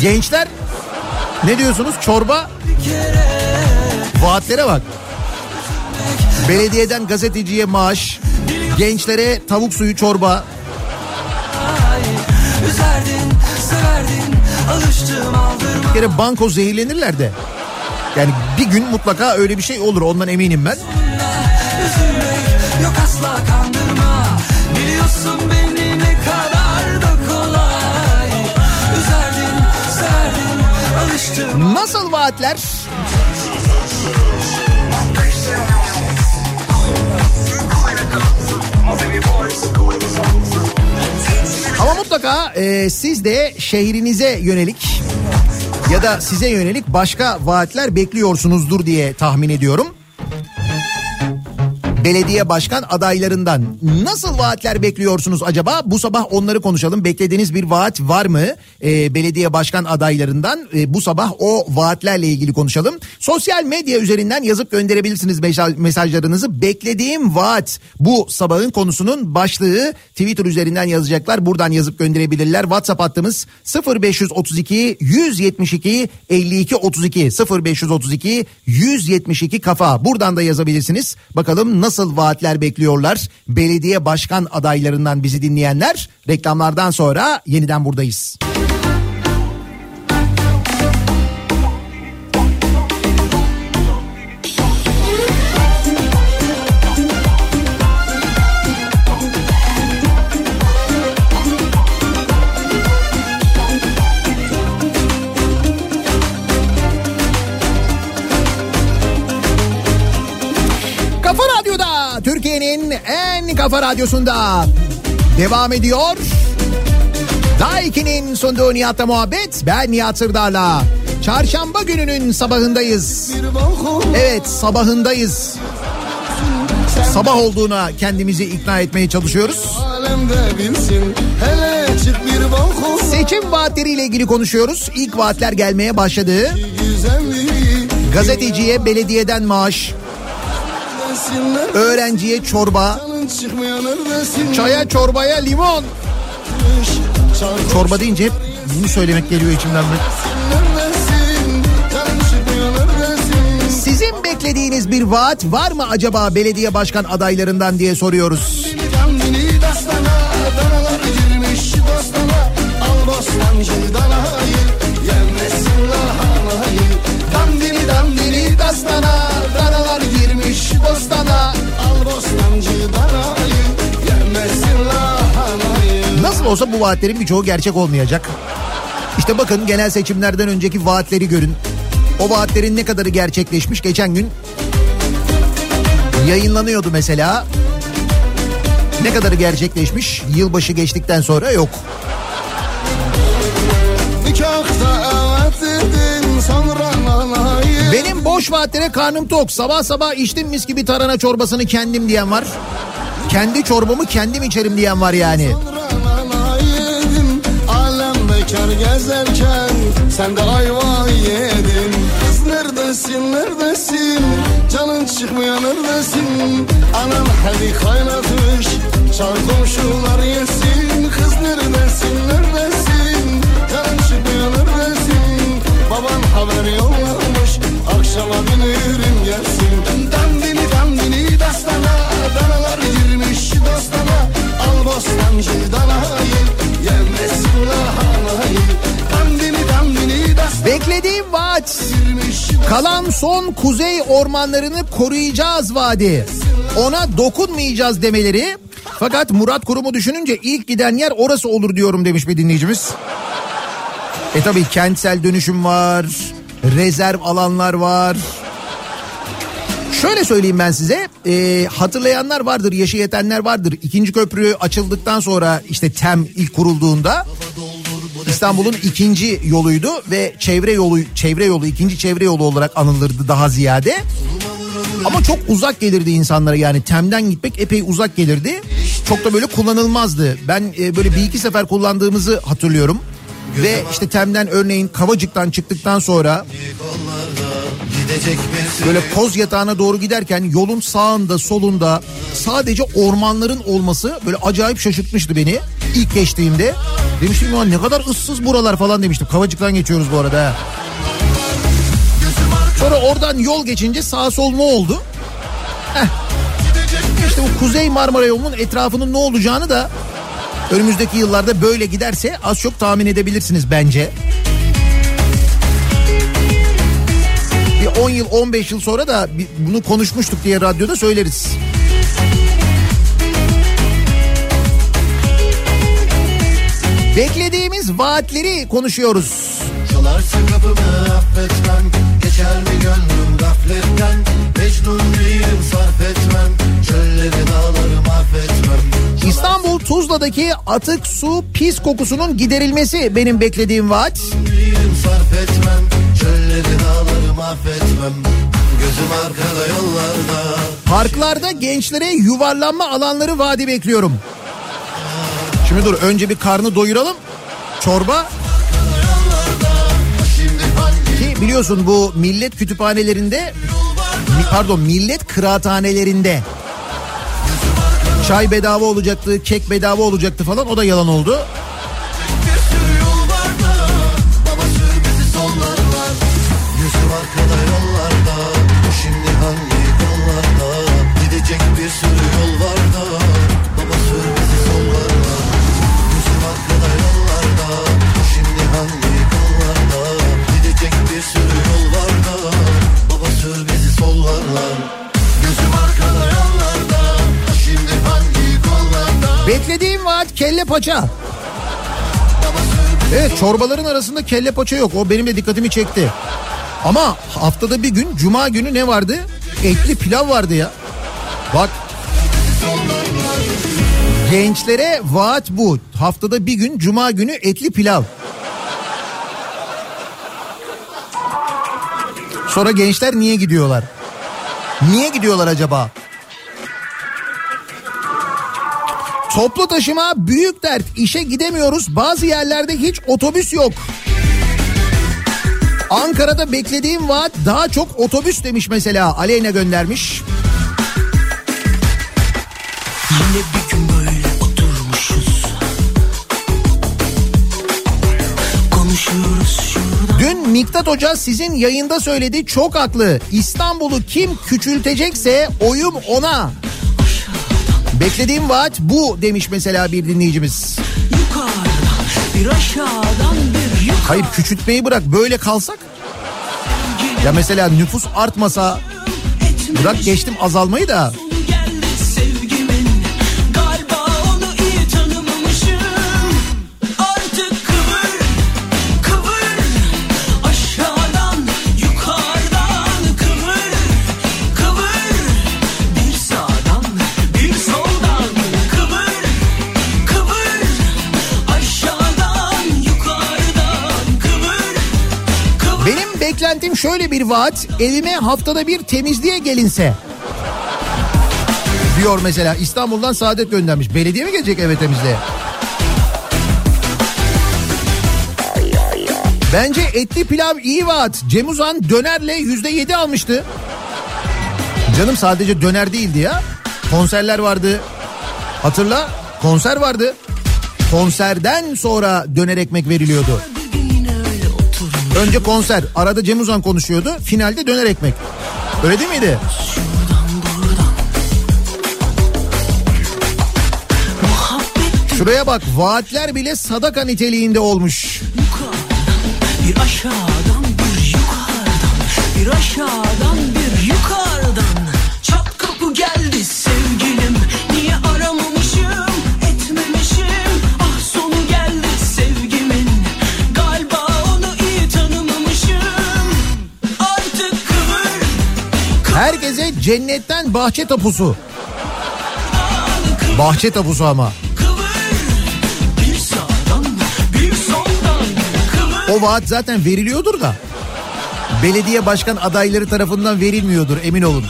gençler ne diyorsunuz çorba? Vaatlere bak. Belediyeden gazeteciye maaş, gençlere tavuk suyu çorba, Üzerdin, severdin, alıştım aldırma Bir kere banko zehirlenirler de. Yani bir gün mutlaka öyle bir şey olur ondan eminim ben. Yok asla kandırma Biliyorsun beni ne kadar da kolay Üzerdin, severdin, alıştım Nasıl vaatler? Ama mutlaka e, siz de şehrinize yönelik ya da size yönelik başka vaatler bekliyorsunuzdur diye tahmin ediyorum. Belediye başkan adaylarından nasıl vaatler bekliyorsunuz acaba? Bu sabah onları konuşalım. Beklediğiniz bir vaat var mı? Ee, belediye başkan adaylarından Ee, bu sabah o vaatlerle ilgili konuşalım. Sosyal medya üzerinden yazıp gönderebilirsiniz mesaj- mesajlarınızı. Beklediğim vaat bu sabahın konusunun başlığı Twitter üzerinden yazacaklar. Buradan yazıp gönderebilirler. WhatsApp hattımız 0532 172 52 32 0532 172 kafa. Buradan da yazabilirsiniz. Bakalım nasıl vaatler bekliyorlar belediye başkan adaylarından bizi dinleyenler. Reklamlardan sonra yeniden buradayız. Kafa Radyosu'nda devam ediyor. Daiki'nin sunduğu Nihat'la muhabbet. Ben Nihat Sırdar'la. Çarşamba gününün sabahındayız. Evet sabahındayız. Sabah olduğuna kendimizi ikna etmeye çalışıyoruz. Seçim vaatleriyle ilgili konuşuyoruz. İlk vaatler gelmeye başladı. Gazeteciye belediyeden maaş, öğrenciye çorba, çıkmıyor neredesin çaya çorbaya limon. Çorba deyince hep bunu söylemek geliyor içimden. Sizin beklediğiniz bir vaat var mı acaba belediye başkan adaylarından diye soruyoruz. Dastana Danalar girmiş bostana Al bostancı danayı Nasıl olsa bu vaatlerin birçoğu gerçek olmayacak. İşte bakın genel seçimlerden önceki vaatleri görün. O vaatlerin ne kadarı gerçekleşmiş geçen gün yayınlanıyordu mesela. Ne kadarı gerçekleşmiş yılbaşı geçtikten sonra yok. Benim boş vaatlere karnım tok. Sabah sabah içtim mis gibi tarhana çorbasını kendim diyen var. Kendi çorbamı kendim içerim diyen var yani. Sonra bekar gezerken Sen de ayva yedin. Kız neredesin neredesin? Canın çıkmıyor neredesin? Anan hadi kaynatmış Çağır komşular yesin. Kız neredesin neredesin? Canın çıkmıyor neredesin? Baban haber yollamış Akşama binirim gelsin. Dandini dandini dastana Danalar girmiş dostana. Al bostancı danayı dandini dastana Beklediğim vaat. Kalan son kuzey ormanlarını koruyacağız vaadi. Ona dokunmayacağız demeleri. Fakat Murat Kurum'u düşününce ilk giden yer orası olur diyorum demiş bir dinleyicimiz. E tabi kentsel dönüşüm var, rezerv alanlar var. Şöyle söyleyeyim ben size e, hatırlayanlar vardır yaşı yetenler vardır ikinci köprü açıldıktan sonra işte TEM ilk kurulduğunda İstanbul'un ikinci yoluydu ve çevre yolu çevre yolu ikinci çevre yolu olarak anılırdı daha ziyade. Ama çok uzak gelirdi insanlara yani Tem'den gitmek epey uzak gelirdi. Çok da böyle kullanılmazdı. Ben e, böyle bir iki sefer kullandığımızı hatırlıyorum. Ve işte Tem'den örneğin Kavacık'tan çıktıktan sonra böyle koz yatağına doğru giderken yolun sağında solunda sadece ormanların olması böyle acayip şaşırtmıştı beni ilk geçtiğimde. Demiştim ya ne kadar ıssız buralar falan demiştim. Kavacık'tan geçiyoruz bu arada. Sonra oradan yol geçince sağ sol ne oldu? Heh. İşte bu Kuzey Marmara yolunun etrafının ne olacağını da önümüzdeki yıllarda böyle giderse az çok tahmin edebilirsiniz bence. Bir 10 yıl 15 yıl sonra da bunu konuşmuştuk diye radyoda söyleriz. Beklediğimiz vaatleri konuşuyoruz. Çalarsa kapımı affetmem Geçer mi gönlüm gafletten Mecnun değilim sarf etmem Çölleri dağları mahvetmem İstanbul Tuzla'daki atık su pis kokusunun giderilmesi benim beklediğim vaat. Değilim sarf etmem Çölleri dağları mahvetmem Gözüm arkada yollarda Parklarda gençlere yuvarlanma alanları vaadi bekliyorum. Şimdi dur önce bir karnı doyuralım. Çorba. Ki biliyorsun bu millet kütüphanelerinde pardon millet kıraathanelerinde çay bedava olacaktı, kek bedava olacaktı falan o da yalan oldu. Kelle paça. Evet çorbaların arasında kelle paça yok. O benim de dikkatimi çekti. Ama haftada bir gün cuma günü ne vardı? Etli pilav vardı ya. Bak Gençlere vaat bu. Haftada bir gün cuma günü etli pilav. Sonra gençler niye gidiyorlar? Niye gidiyorlar acaba? Toplu taşıma büyük dert. İşe gidemiyoruz. Bazı yerlerde hiç otobüs yok. Ankara'da beklediğim vaat daha çok otobüs demiş mesela. Aleyna göndermiş. Yine bir gün böyle oturmuşuz Konuşuyoruz şurada Dün Miktat Hoca sizin yayında söyledi çok haklı. İstanbul'u kim küçültecekse oyum ona. Beklediğim vaat bu demiş mesela bir dinleyicimiz. Yukarıdan bir aşağıdan bir yukarı Hayır küçültmeyi bırak böyle kalsak. Ya mesela nüfus artmasa bırak geçtim azalmayı da beklentim şöyle bir vaat evime haftada bir temizliğe gelinse. Diyor mesela İstanbul'dan Saadet göndermiş. Belediye mi gelecek eve temizliğe? Bence etli pilav iyi vaat. Cem Uzan dönerle yüzde yedi almıştı. Canım sadece döner değildi ya. Konserler vardı. Hatırla konser vardı. Konserden sonra döner ekmek veriliyordu. Önce konser, arada Cem Uzan konuşuyordu, finalde döner ekmek. Öyle değil miydi? Şuraya bak, vaatler bile sadaka niteliğinde olmuş. Bir aşağıdan bir yukarıdan Bir aşağıdan cennetten bahçe tapusu. Bahçe tapusu ama. O vaat zaten veriliyordur da. Belediye başkan adayları tarafından verilmiyordur emin olun.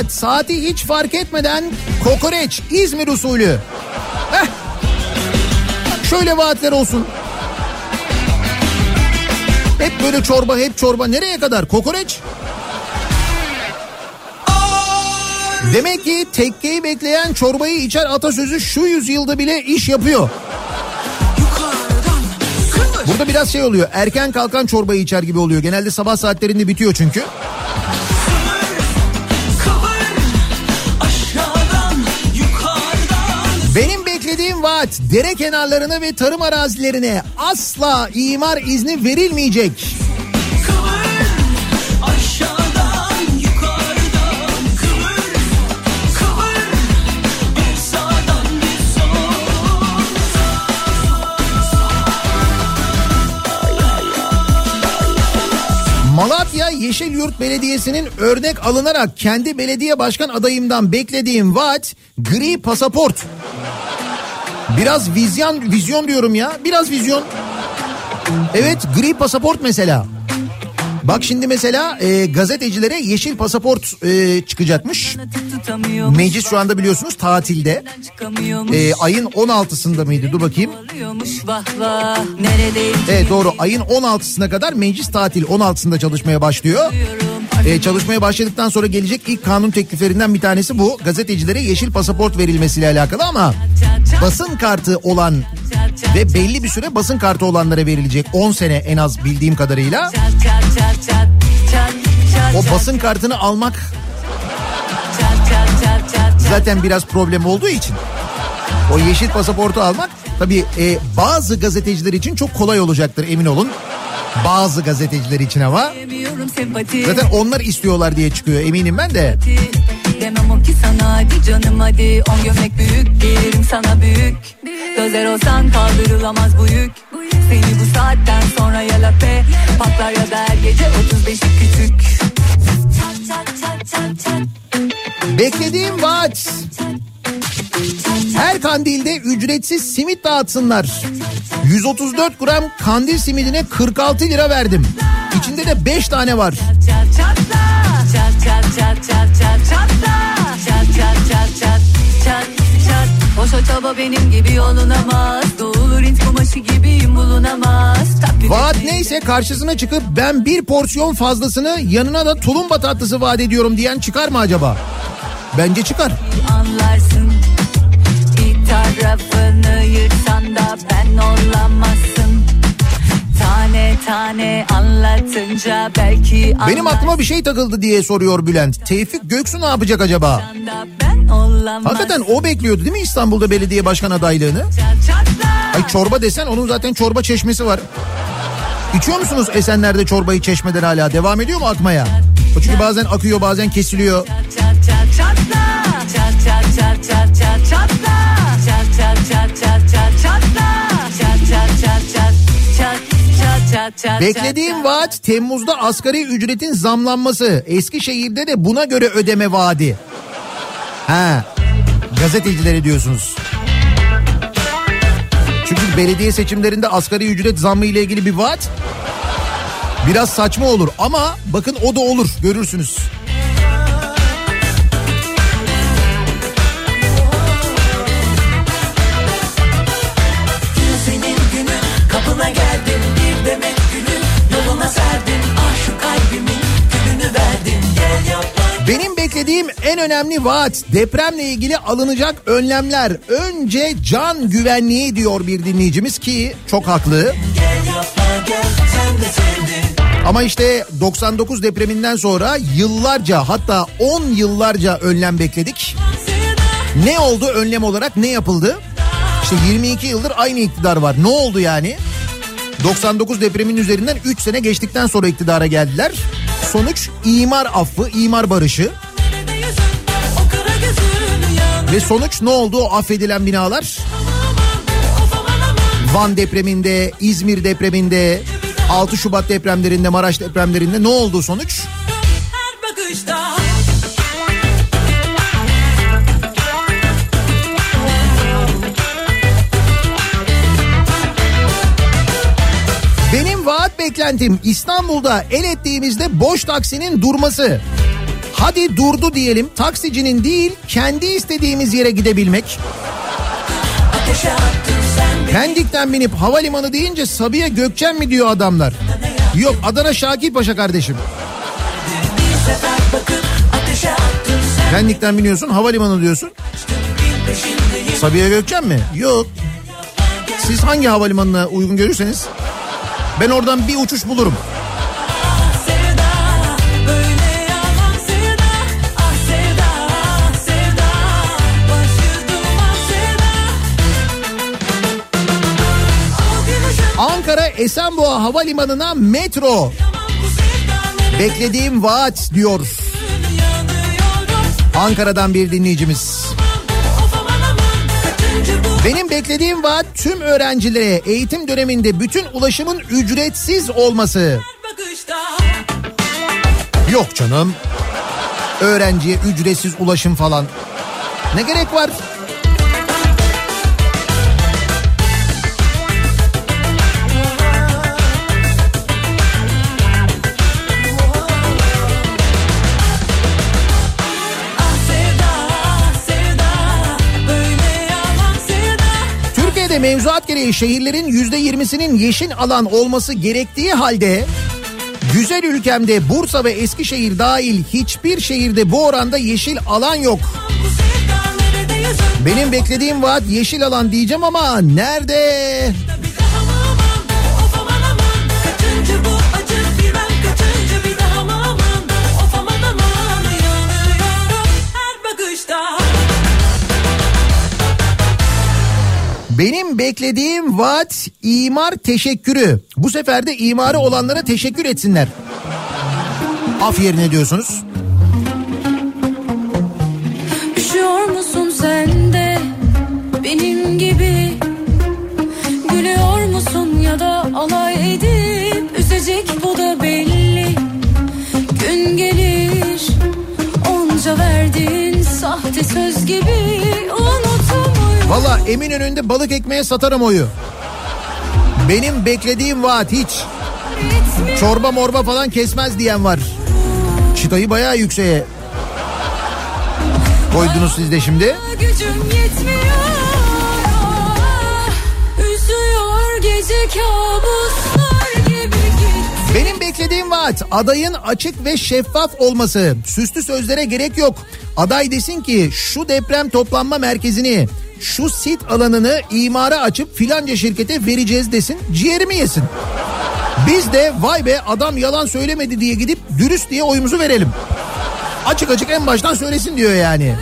Vaat saati hiç fark etmeden kokoreç İzmir usulü. Heh. Şöyle vaatler olsun. Hep böyle çorba hep çorba nereye kadar kokoreç? Demek ki tekkeyi bekleyen çorbayı içer atasözü şu yüzyılda bile iş yapıyor. Burada biraz şey oluyor. Erken kalkan çorbayı içer gibi oluyor. Genelde sabah saatlerinde bitiyor çünkü. Vaat dere kenarlarına ve tarım arazilerine asla imar izni verilmeyecek. aşağıdan kıvır kıvır Malatya Yeşilyurt Belediyesi'nin örnek alınarak kendi belediye başkan adayımdan beklediğim vaat gri pasaport. Biraz vizyon, vizyon diyorum ya. Biraz vizyon. Evet gri pasaport mesela. Bak şimdi mesela e, gazetecilere yeşil pasaport e, çıkacakmış. Meclis şu anda biliyorsunuz tatilde. E, ayın 16'sında mıydı? Dur bakayım. Evet doğru ayın 16'sına kadar meclis tatil 16'sında çalışmaya başlıyor. Ee, çalışmaya başladıktan sonra gelecek ilk kanun tekliflerinden bir tanesi bu. Gazetecilere yeşil pasaport verilmesiyle alakalı ama basın kartı olan ve belli bir süre basın kartı olanlara verilecek 10 sene en az bildiğim kadarıyla. O basın kartını almak zaten biraz problem olduğu için o yeşil pasaportu almak tabii e, bazı gazeteciler için çok kolay olacaktır emin olun. Bazı gazeteciler için ama sempati zaten onlar istiyorlar diye çıkıyor eminim ben de. Demem ki sana hadi canım hadi on gömlek büyük Gelirim sana büyük Gözler olsan kaldırılamaz bu yük Seni bu saatten sonra ya lape Patlar ya da her gece 35'i küçük Beklediğim vaat. Her kandilde ücretsiz simit dağıtsınlar. 134 gram kandil simidine 46 lira verdim. İçinde de 5 tane var. Çat çatla Çat çat çat çat çat çatla Çat çat çat çat Boşa çaba benim gibi yolunamaz Doğulu rint kumaşı gibiyim bulunamaz Vaat neyse karşısına çıkıp ben bir porsiyon fazlasını yanına da tulumba tatlısı vaat ediyorum diyen çıkar mı acaba? Bence çıkar. anlarsın Bir tarafını yırtsan da ben olamazsın Tane tane anlatınca belki Benim aklıma bir şey takıldı diye soruyor Bülent. Tevfik Göksu ne yapacak acaba? Olamazsın Hakikaten o bekliyordu değil mi İstanbul'da belediye başkan adaylığını? Ay çorba desen onun zaten çorba çeşmesi var. İçiyor musunuz Esenler'de çorbayı çeşmeden hala? Devam ediyor mu akmaya? O çünkü bazen akıyor bazen kesiliyor. Beklediğim vaat Temmuz'da asgari ücretin zamlanması. Eskişehir'de de buna göre ödeme vaadi. Ha, gazetecilere diyorsunuz. Çünkü belediye seçimlerinde asgari ücret zammı ile ilgili bir vaat biraz saçma olur ama bakın o da olur görürsünüz. Beklediğim en önemli vaat depremle ilgili alınacak önlemler. Önce can güvenliği diyor bir dinleyicimiz ki çok haklı. gel yapma gel Ama işte 99 depreminden sonra yıllarca hatta 10 yıllarca önlem bekledik. Ne oldu önlem olarak ne yapıldı? İşte 22 yıldır aynı iktidar var. Ne oldu yani? 99 depremin üzerinden 3 sene geçtikten sonra iktidara geldiler. Sonuç imar affı, imar barışı. Ve sonuç ne oldu o affedilen binalar? Van depreminde, İzmir depreminde, 6 Şubat depremlerinde, Maraş depremlerinde ne oldu sonuç? Benim vaat beklentim İstanbul'da el ettiğimizde boş taksinin durması. Hadi durdu diyelim taksicinin değil kendi istediğimiz yere gidebilmek. Pendik'ten binip havalimanı deyince Sabiha Gökçen mi diyor adamlar. Yok Adana Şakir Paşa kardeşim. Pendik'ten biniyorsun havalimanı diyorsun. Sabiha Gökçen mi? Yok. Siz hangi havalimanına uygun görürseniz ben oradan bir uçuş bulurum. Esenboğa Havalimanı'na metro. Beklediğim vaat diyor. Ankara'dan bir dinleyicimiz. Benim beklediğim vaat tüm öğrencilere eğitim döneminde bütün ulaşımın ücretsiz olması. Yok canım. Öğrenciye ücretsiz ulaşım falan. Ne gerek var? Mevzuat gereği şehirlerin yüzde yirmisinin yeşil alan olması gerektiği halde güzel ülkemde Bursa ve Eskişehir dahil hiçbir şehirde bu oranda yeşil alan yok. nerede Benim beklediğim vaat yeşil alan diyeceğim ama nerede? bir Benim beklediğim vaat imar teşekkürü. Bu sefer de imarı olanlara teşekkür etsinler. Af yerine diyorsunuz. Üşüyor musun benim gibi Gülüyor musun ya da alay edip Üzecek bu da belli Gün gelir Onca verdiğin sahte söz gibi Unutamıyorum Valla Eminönü'nde balık ekmeğe satarım oyu. Benim beklediğim vaat hiç. Çorba morba falan kesmez diyen var. Çıtayı bayağı yükseğe koydunuz siz de şimdi. Gücüm yetmiyor Üzüyor gece kabuslar Benim beklediğim vaat adayın açık ve şeffaf olması. Süslü sözlere gerek yok. Aday desin ki şu deprem toplanma merkezini şu sit alanını imara açıp filanca şirkete vereceğiz desin ciğerimi yesin. Biz de vay be adam yalan söylemedi diye gidip dürüst diye oyumuzu verelim. Açık açık en baştan söylesin diyor yani.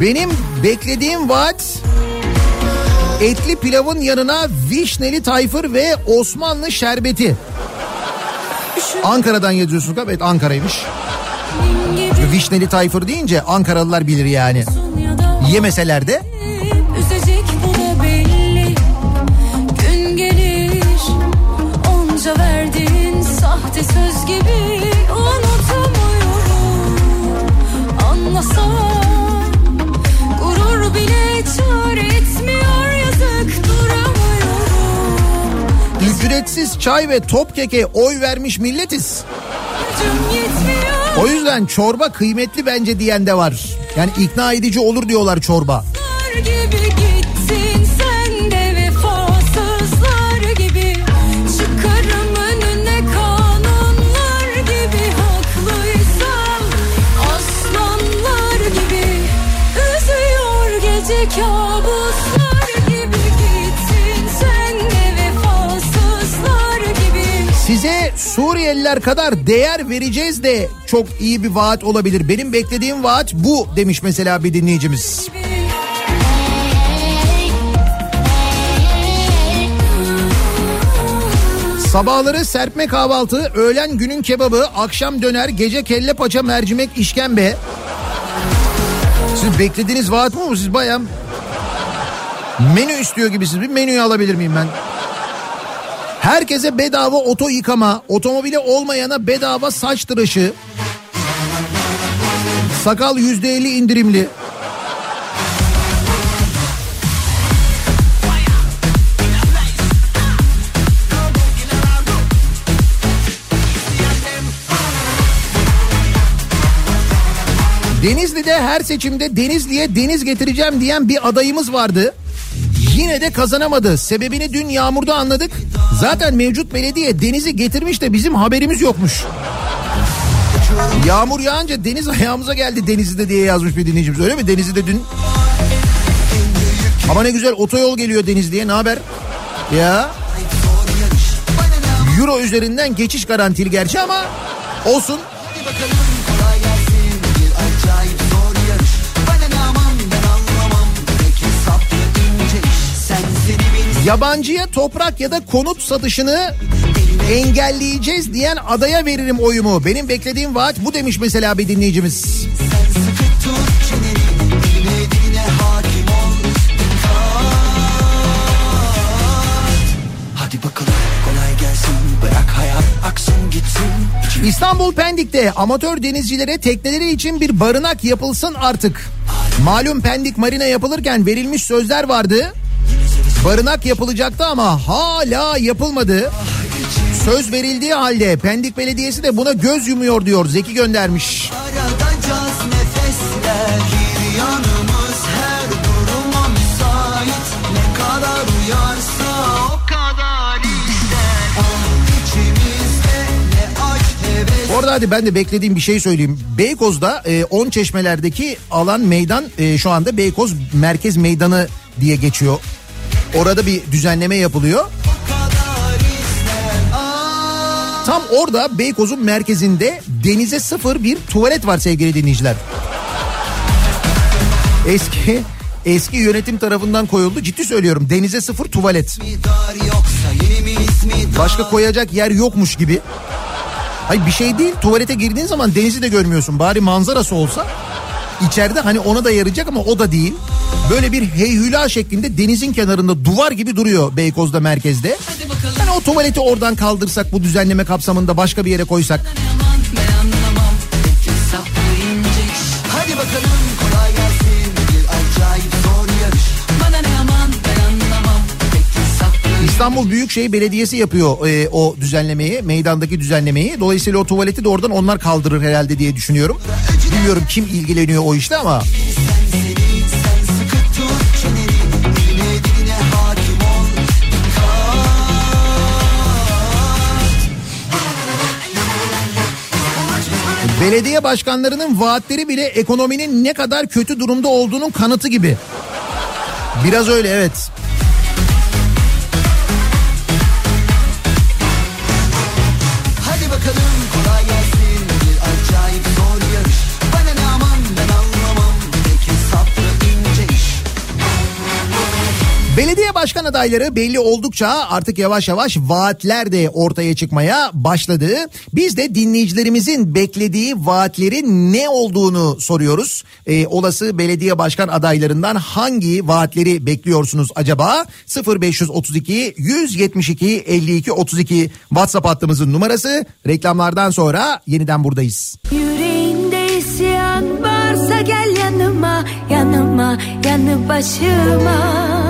Benim beklediğim vaat etli pilavın yanına vişneli tayfır ve Osmanlı şerbeti. Ankara'dan yazıyorsunuz evet Ankara'ymış. Vişneli tayfır deyince Ankaralılar bilir yani. Yemeseler de Üzecek bu da belli Gün gelir Onca verdiğin sahte söz gibi Unutamıyorum Anlasam ücretsiz çay ve top keke oy vermiş milletiz. O yüzden çorba kıymetli bence diyen de var. Yani ikna edici olur diyorlar çorba. gibi Suriyeliler kadar değer vereceğiz de çok iyi bir vaat olabilir. Benim beklediğim vaat bu demiş mesela bir dinleyicimiz. Sabahları serpme kahvaltı, öğlen günün kebabı, akşam döner, gece kelle paça, mercimek, işkembe. Siz beklediğiniz vaat mı bu? Siz bayağı menü istiyor gibisiniz. Bir menüyü alabilir miyim ben? Herkese bedava oto yıkama, otomobili olmayana bedava saç tıraşı, sakal yüzde elli indirimli. Denizli'de her seçimde Denizli'ye deniz getireceğim diyen bir adayımız vardı. Yine de kazanamadı. Sebebini dün yağmurda anladık. Zaten mevcut belediye denizi getirmiş de bizim haberimiz yokmuş. Yağmur yağınca deniz ayağımıza geldi Denizli'de diye yazmış bir dinleyicimiz. Öyle mi? Denizli'de dün. Ama ne güzel otoyol geliyor Denizli'ye. Ne haber? Ya. Euro üzerinden geçiş garantili gerçi ama olsun. Kolay gelsin Yabancıya toprak ya da konut satışını engelleyeceğiz diyen adaya veririm oyumu. Benim beklediğim vaat bu demiş mesela bir dinleyicimiz. İstanbul Pendik'te amatör denizcilere tekneleri için bir barınak yapılsın artık. Malum Pendik Marina yapılırken verilmiş sözler vardı. Barınak yapılacaktı ama hala yapılmadı. Söz verildiği halde Pendik Belediyesi de buna göz yumuyor diyor. Zeki göndermiş. Aradacağız nefesler Bir yanımız her duruma müsait Ne kadar uyarsa o kadar ister Ah Orada hadi ben de beklediğim bir şey söyleyeyim. Beykoz'da e, 10 çeşmelerdeki alan meydan e, şu anda Beykoz Merkez Meydanı diye geçiyor. Orada bir düzenleme yapılıyor. Tam orada Beykoz'un merkezinde denize sıfır bir tuvalet var sevgili dinleyiciler. Eski Eski yönetim tarafından koyuldu. Ciddi söylüyorum denize sıfır tuvalet. Başka koyacak yer yokmuş gibi. Hayır bir şey değil tuvalete girdiğin zaman denizi de görmüyorsun. Bari manzarası olsa içeride hani ona da yarayacak ama o da değil. Böyle bir heyhüla şeklinde denizin kenarında duvar gibi duruyor Beykoz'da merkezde. Yani o tuvaleti oradan kaldırsak bu düzenleme kapsamında başka bir yere koysak. Hadi bakalım kolay gelsin Bir acayip zor yarış Bana ne aman ben anlamam Peki saplı İstanbul Büyükşehir Belediyesi yapıyor e, o düzenlemeyi, meydandaki düzenlemeyi. Dolayısıyla o tuvaleti de oradan onlar kaldırır herhalde diye düşünüyorum. Bilmiyorum kim ilgileniyor o işte ama. Belediye başkanlarının vaatleri bile ekonominin ne kadar kötü durumda olduğunun kanıtı gibi. Biraz öyle evet. Belediye başkan adayları belli oldukça artık yavaş yavaş vaatler de ortaya çıkmaya başladı. Biz de dinleyicilerimizin beklediği vaatlerin ne olduğunu soruyoruz. Ee, olası belediye başkan adaylarından hangi vaatleri bekliyorsunuz acaba? 0532 172 52 32 WhatsApp hattımızın numarası. Reklamlardan sonra yeniden buradayız. Yüreğinde isyan varsa gel yanıma, yanıma, yanı başıma.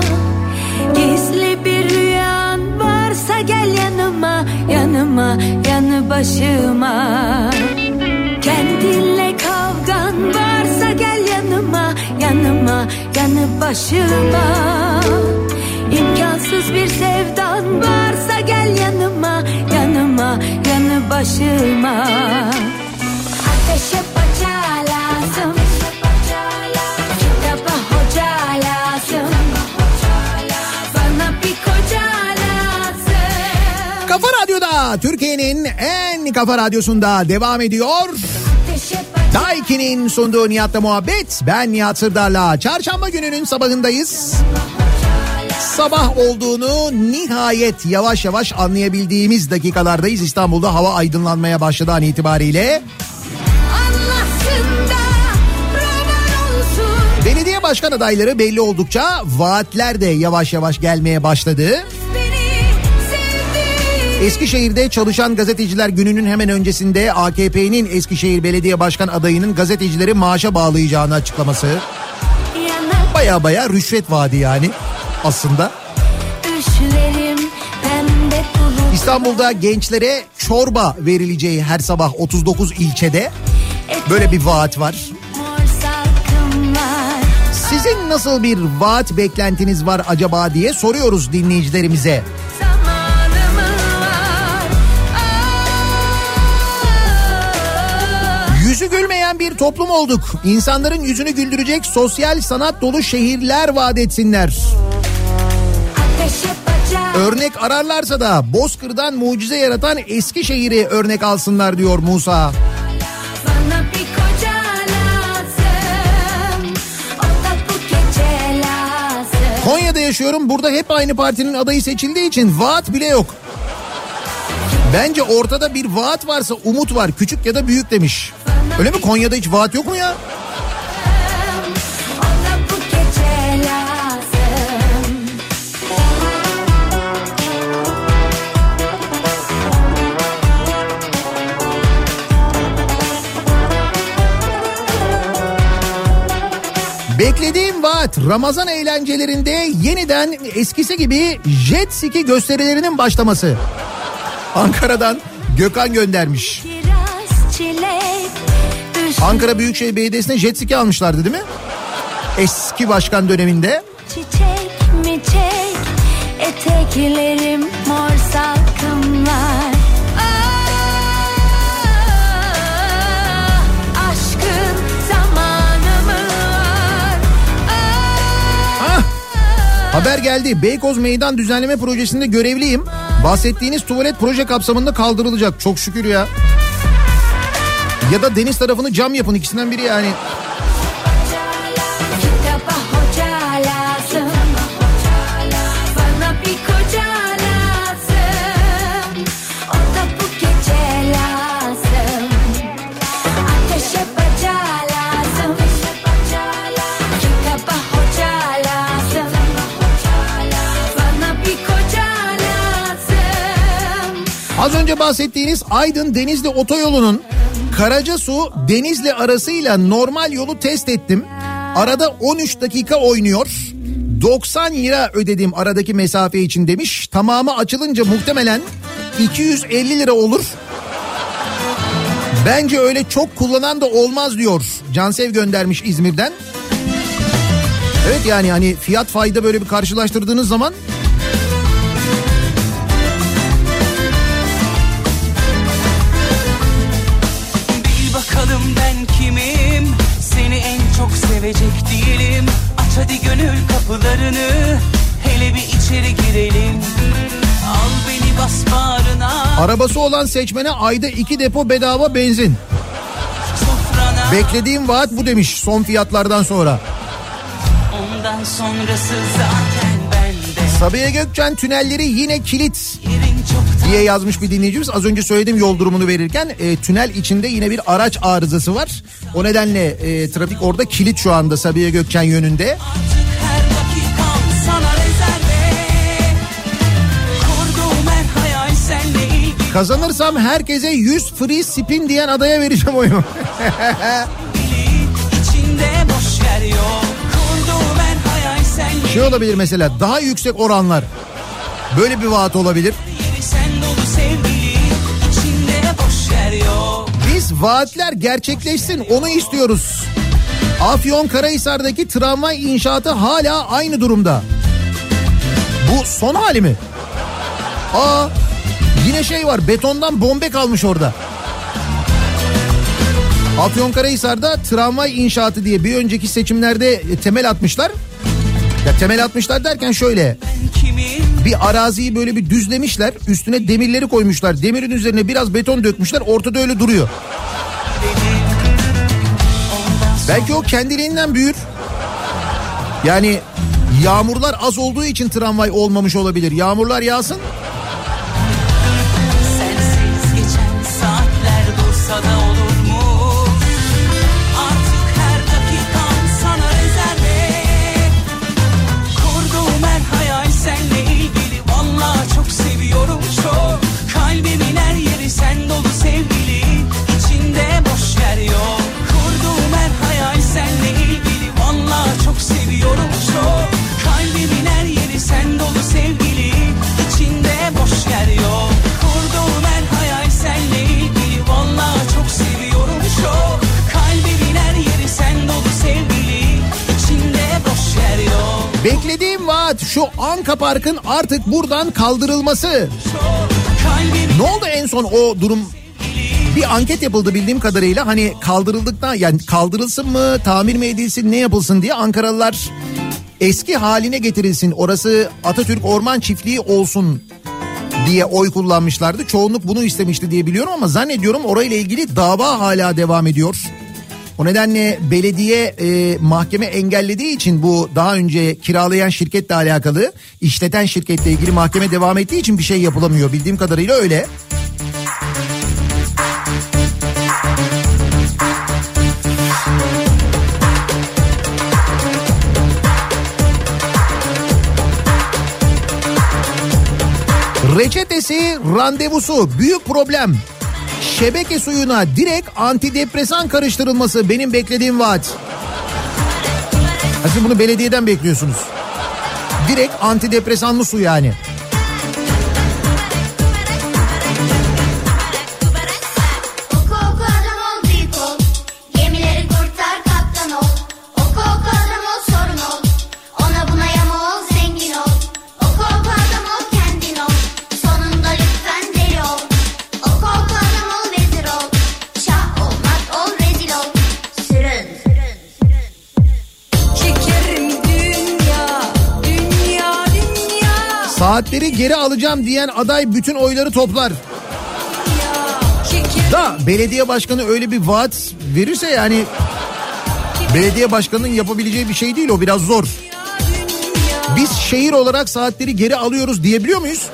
Gizli bir rüyan varsa gel yanıma, yanıma, yanı başıma. Kendinle kavgan varsa gel yanıma, yanıma, yanı başıma. İmkansız bir sevdan varsa gel yanıma, yanıma, yanı başıma. Kafa Radyo'da Türkiye'nin en kafa radyosunda devam ediyor. Daiki'nin sunduğu Nihat'la muhabbet. Ben Nihat Sırdar'la çarşamba gününün sabahındayız. Sabah olduğunu nihayet yavaş yavaş anlayabildiğimiz dakikalardayız. İstanbul'da hava aydınlanmaya başladı an itibariyle. Belediye başkan adayları belli oldukça vaatler de yavaş yavaş gelmeye başladı. Eskişehir'de çalışan gazeteciler gününün hemen öncesinde AKP'nin Eskişehir Belediye Başkan adayının gazetecileri maaşa bağlayacağını açıklaması. Baya baya rüşvet vaadi yani aslında. İstanbul'da gençlere çorba verileceği her sabah 39 ilçede böyle bir vaat var. Sizin nasıl bir vaat beklentiniz var acaba diye soruyoruz dinleyicilerimize. Yüzü gülmeyen bir toplum olduk. İnsanların yüzünü güldürecek sosyal sanat dolu şehirler vaat etsinler. Örnek ararlarsa da Bozkır'dan mucize yaratan Eskişehir'i örnek alsınlar diyor Musa. Konya'da yaşıyorum. Burada hep aynı partinin adayı seçildiği için vaat bile yok. Bence ortada bir vaat varsa umut var. Küçük ya da büyük demiş. Öyle mi? Konya'da hiç vaat yok mu ya? Beklediğim vaat Ramazan eğlencelerinde yeniden eskisi gibi jet ski gösterilerinin başlaması. Ankara'dan Gökhan göndermiş. Ankara Büyükşehir Belediyesi'ne jet ski almışlardı değil mi? Eski başkan döneminde. çiçek mi çek Eteklerim mor salkımlar Ah! Haber geldi. Beykoz Meydan Düzenleme Projesi'nde görevliyim. Bahsettiğiniz tuvalet proje kapsamında kaldırılacak. Çok şükür ya. Ya da deniz tarafını cam yapın ikisinden biri yani. Az önce bahsettiğiniz Aydın Denizli Otoyolu'nun Karacasu Denizli arasıyla normal yolu test ettim. Arada 13 dakika oynuyor. 90 lira ödedim aradaki mesafe için demiş. Tamamı açılınca muhtemelen 250 lira olur. Bence öyle çok kullanan da olmaz diyor. Cansev göndermiş İzmir'den. Evet yani hani fiyat fayda böyle bir karşılaştırdığınız zaman kapılarını Hele bir içeri girelim Al beni bas bağrına arabası olan seçmene ayda iki depo bedava benzin. Sofrana Beklediğim vaat bu demiş son fiyatlardan sonra. Ondan sonrası zaten bende Sabiha Gökçen tünelleri yine kilit diye yazmış bir dinleyicimiz. Az önce söyledim yol durumunu verirken e, tünel içinde yine bir araç arızası var. O nedenle e, trafik orada kilit şu anda Sabiha Gökçen yönünde. her Kazanırsam herkese 100 free spin diyen adaya vereceğim oyunu. şey olabilir mesela daha yüksek oranlar. Böyle bir vaat olabilir. Biz vaatler gerçekleşsin onu istiyoruz. Afyon Karahisar'daki tramvay inşaatı hala aynı durumda. Bu son hali mi? Aa yine şey var betondan bombe kalmış orada. Afyonkarahisar'da tramvay inşaatı diye bir önceki seçimlerde e, temel atmışlar. Ya temel atmışlar derken şöyle. Bir araziyi böyle bir düzlemişler. Üstüne demirleri koymuşlar. Demirin üzerine biraz beton dökmüşler. Ortada öyle duruyor. Belki o kendiliğinden büyür. Yani yağmurlar az olduğu için tramvay olmamış olabilir. Yağmurlar yağsın. Vaat şu Anka Park'ın artık buradan kaldırılması. Ne oldu en son o durum? Bir anket yapıldı bildiğim kadarıyla hani kaldırıldıktan yani kaldırılsın mı tamir mi edilsin ne yapılsın diye Ankaralılar eski haline getirilsin orası Atatürk Orman Çiftliği olsun diye oy kullanmışlardı. Çoğunluk bunu istemişti diye biliyorum ama zannediyorum orayla ilgili dava hala devam ediyor. O nedenle belediye e, mahkeme engellediği için bu daha önce kiralayan şirketle alakalı işleten şirketle ilgili mahkeme devam ettiği için bir şey yapılamıyor. Bildiğim kadarıyla öyle. Reçetesi, randevusu büyük problem. Şebeke suyuna direkt antidepresan karıştırılması benim beklediğim vaat. Siz bunu belediyeden bekliyorsunuz. Direkt antidepresanlı su yani. Dünya. Saatleri geri alacağım diyen aday bütün oyları toplar. Da belediye başkanı öyle bir vaat verirse yani belediye başkanının yapabileceği bir şey değil o biraz zor. Biz şehir olarak saatleri geri alıyoruz diyebiliyor muyuz?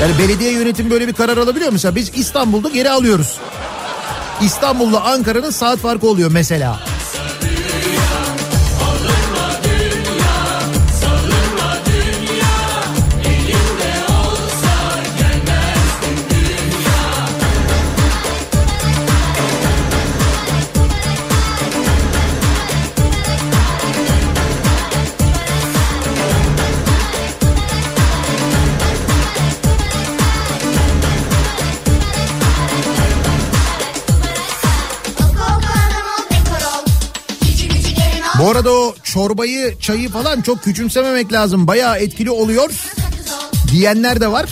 Yani belediye yönetimi böyle bir karar alabiliyor? Mesela biz İstanbul'da geri alıyoruz. İstanbul'la Ankara'nın saat farkı oluyor mesela. Bu arada o çorbayı, çayı falan çok küçümsememek lazım. Bayağı etkili oluyor diyenler de var.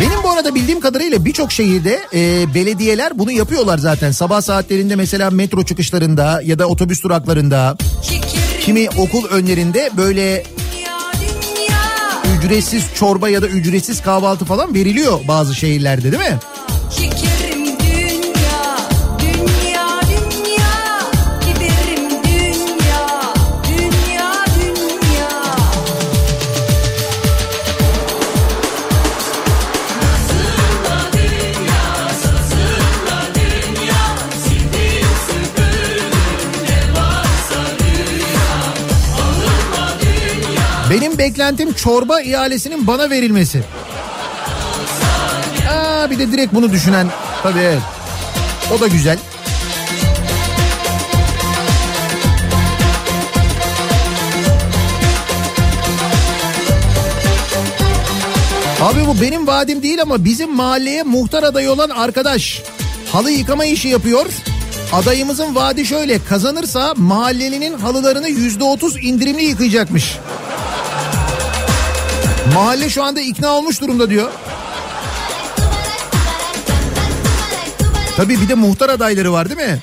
Benim bu arada bildiğim kadarıyla birçok şehirde e, belediyeler bunu yapıyorlar zaten. Sabah saatlerinde mesela metro çıkışlarında ya da otobüs duraklarında kimi okul önlerinde böyle ücretsiz çorba ya da ücretsiz kahvaltı falan veriliyor bazı şehirlerde değil mi? Benim beklentim çorba ihalesinin bana verilmesi. Aa, bir de direkt bunu düşünen tabii evet. O da güzel. Abi bu benim vaadim değil ama bizim mahalleye muhtar adayı olan arkadaş halı yıkama işi yapıyor. Adayımızın vaadi şöyle kazanırsa mahallelinin halılarını yüzde otuz indirimli yıkayacakmış. Mahalle şu anda ikna olmuş durumda diyor. Tabii bir de muhtar adayları var değil mi?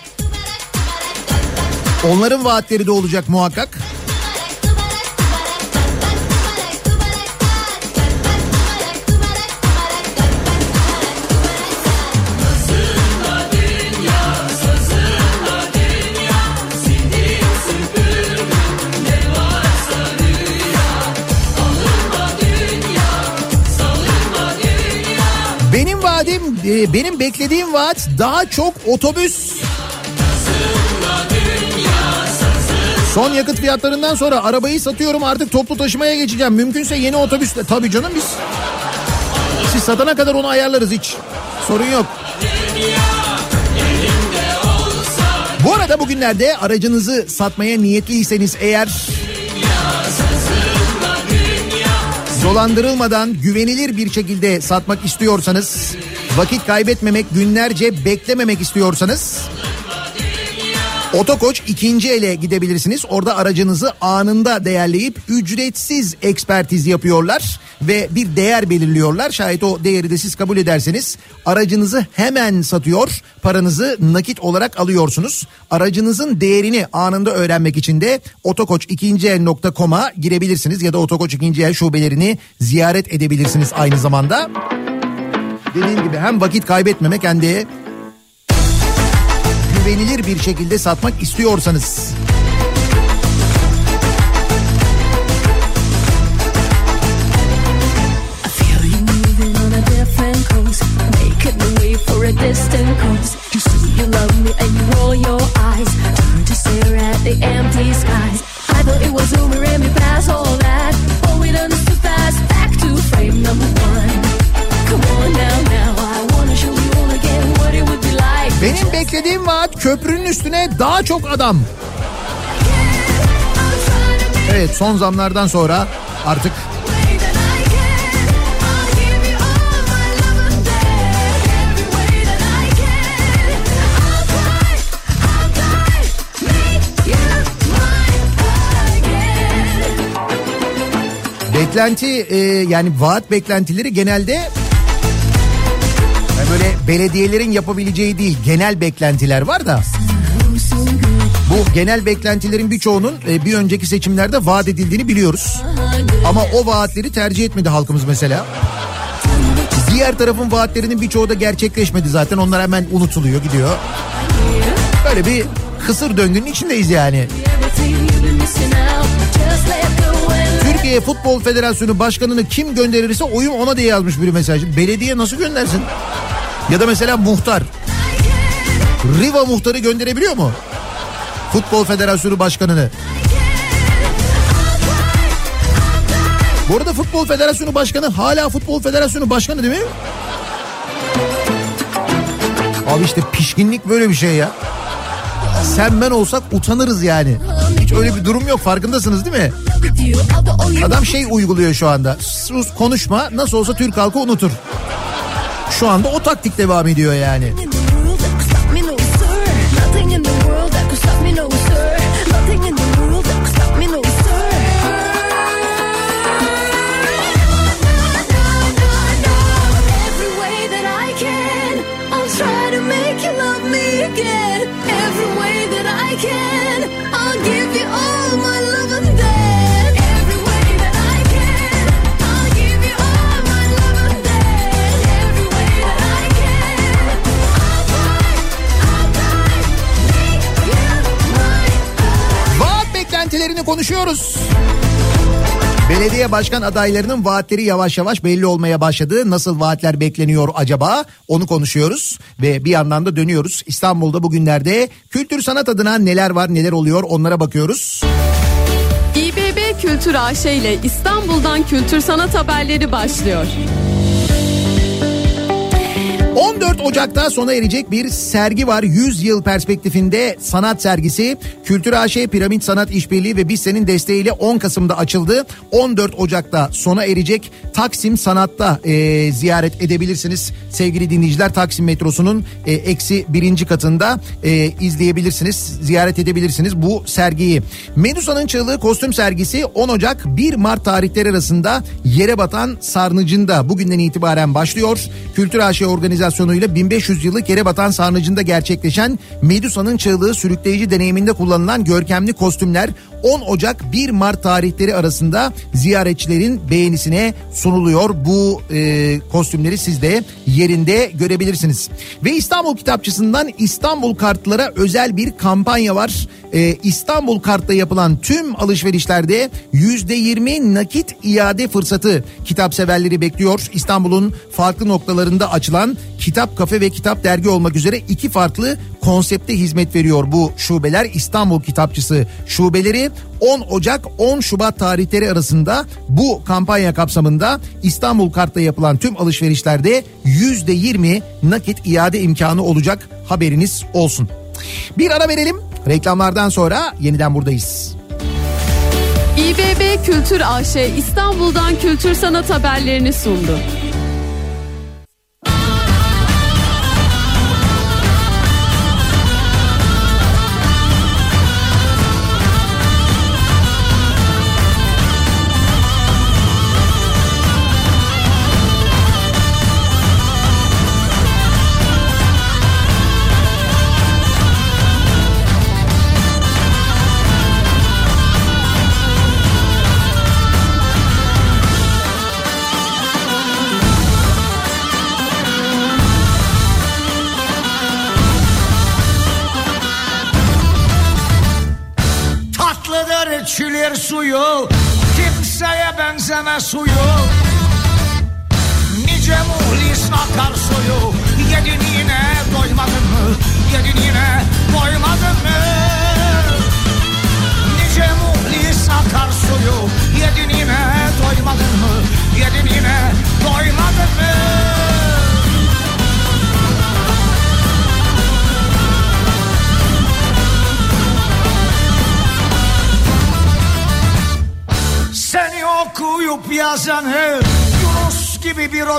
Onların vaatleri de olacak muhakkak. E, benim beklediğim vaat daha çok otobüs. Son yakıt fiyatlarından sonra arabayı satıyorum artık toplu taşımaya geçeceğim. Mümkünse yeni otobüsle. Tabii canım biz. Siz satana kadar onu ayarlarız hiç. Sorun yok. Bu arada bugünlerde aracınızı satmaya niyetliyseniz eğer dolandırılmadan güvenilir bir şekilde satmak istiyorsanız, vakit kaybetmemek, günlerce beklememek istiyorsanız Otokoç ikinci ele gidebilirsiniz. Orada aracınızı anında değerleyip ücretsiz ekspertiz yapıyorlar ve bir değer belirliyorlar. Şayet o değeri de siz kabul ederseniz aracınızı hemen satıyor, paranızı nakit olarak alıyorsunuz. Aracınızın değerini anında öğrenmek için de otokoç2el.com'a girebilirsiniz ya da Otokoç ikinci el şubelerini ziyaret edebilirsiniz aynı zamanda. Dediğim gibi hem vakit kaybetmemek hem de güvenilir bir şekilde satmak istiyorsanız. I a a thought it was and Beklediğim vaat köprünün üstüne daha çok adam. Evet son zamlardan sonra artık beklenti e, yani vaat beklentileri genelde böyle belediyelerin yapabileceği değil genel beklentiler var da bu genel beklentilerin birçoğunun e, bir önceki seçimlerde vaat edildiğini biliyoruz. Ama o vaatleri tercih etmedi halkımız mesela. Diğer tarafın vaatlerinin birçoğu da gerçekleşmedi zaten. Onlar hemen unutuluyor gidiyor. Böyle bir kısır döngünün içindeyiz yani. Türkiye Futbol Federasyonu Başkanı'nı kim gönderirse oyum ona diye yazmış biri mesaj. Belediye nasıl göndersin? Ya da mesela muhtar. Riva muhtarı gönderebiliyor mu? Futbol Federasyonu Başkanı'nı. Bu arada Futbol Federasyonu Başkanı hala Futbol Federasyonu Başkanı değil mi? Abi işte pişkinlik böyle bir şey ya. Sen ben olsak utanırız yani. Hiç öyle bir durum yok farkındasınız değil mi? Adam şey uyguluyor şu anda. Sus konuşma nasıl olsa Türk halkı unutur. Şu anda o taktik devam ediyor yani. Konuşuyoruz. Belediye başkan adaylarının vaatleri yavaş yavaş belli olmaya başladı. Nasıl vaatler bekleniyor acaba? Onu konuşuyoruz ve bir yandan da dönüyoruz. İstanbul'da bugünlerde kültür sanat adına neler var neler oluyor onlara bakıyoruz. İBB Kültür AŞ ile İstanbul'dan kültür sanat haberleri başlıyor. 14 Ocak'ta sona erecek bir sergi var. 100 yıl perspektifinde sanat sergisi. Kültür AŞ Piramit Sanat İşbirliği ve BİSSE'nin desteğiyle 10 Kasım'da açıldı. 14 Ocak'ta sona erecek Taksim Sanat'ta e, ziyaret edebilirsiniz. Sevgili dinleyiciler Taksim metrosunun e, eksi birinci katında e, izleyebilirsiniz. Ziyaret edebilirsiniz bu sergiyi. Medusa'nın Çığlığı kostüm sergisi 10 Ocak 1 Mart tarihleri arasında yere batan sarnıcında bugünden itibaren başlıyor. Kültür AŞ organizasyonuyla 1500 yıllık yere batan sarnıcında gerçekleşen Medusa'nın çığlığı sürükleyici deneyiminde kullanılan görkemli kostümler 10 Ocak 1 Mart tarihleri arasında ziyaretçilerin beğenisine sunuluyor. Bu e, kostümleri siz de yerinde görebilirsiniz. Ve İstanbul Kitapçısı'ndan İstanbul kartlara özel bir kampanya var. E, İstanbul kartla yapılan tüm alışverişlerde %20 nakit iade fırsatı kitap severleri bekliyor. İstanbul'un farklı noktalarında açılan kitap kafe ve kitap dergi olmak üzere iki farklı konsepte hizmet veriyor bu şubeler. İstanbul Kitapçısı şubeleri 10 Ocak 10 Şubat tarihleri arasında bu kampanya kapsamında İstanbul Kart'ta yapılan tüm alışverişlerde %20 nakit iade imkanı olacak haberiniz olsun. Bir ara verelim. Reklamlardan sonra yeniden buradayız. İBB Kültür AŞ İstanbul'dan kültür sanat haberlerini sundu. na sua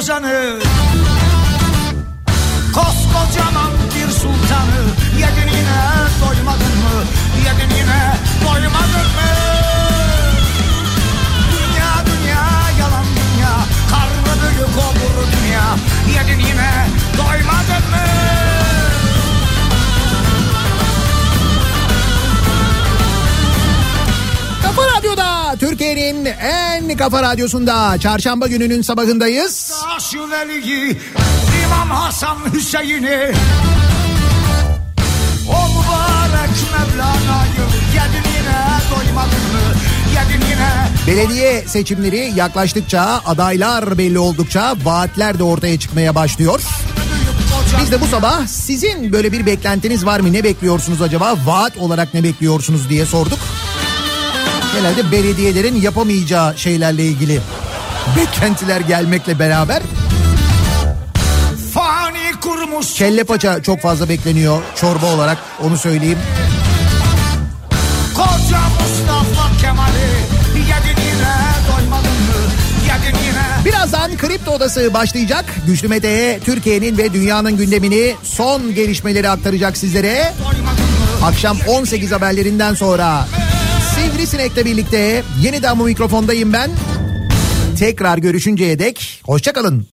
ozanı Koskocaman bir sultanı Yedin yine doymadın mı? Yedin yine doymadın mı? Dünya dünya yalan dünya Karnı büyük olur dünya. Yedin yine doymadın mı? Kafa Radyo'da Türkiye'nin en kafa radyosunda. Çarşamba gününün sabahındayız. Taşın Ali'yi İmam Hasan Hüseyin'i O mübarek Mevlana'yı Yedin yine doymadın mı Yedin yine Belediye seçimleri yaklaştıkça adaylar belli oldukça vaatler de ortaya çıkmaya başlıyor. Biz de bu sabah sizin böyle bir beklentiniz var mı? Ne bekliyorsunuz acaba? Vaat olarak ne bekliyorsunuz diye sorduk. Genelde belediyelerin yapamayacağı şeylerle ilgili beklentiler gelmekle beraber Fani kurmuş kelle paça çok fazla bekleniyor çorba olarak onu söyleyeyim. Koca Mustafa Kemal'i Yedin yine doymadın mı Yedin yine Birazdan Kripto Odası başlayacak. Güçlü Mete'ye Türkiye'nin ve dünyanın gündemini son gelişmeleri aktaracak sizlere. Akşam 18 haberlerinden sonra Sivrisinek'le birlikte yeniden bu mikrofondayım ben. Tekrar görüşünceye dek hoşçakalın.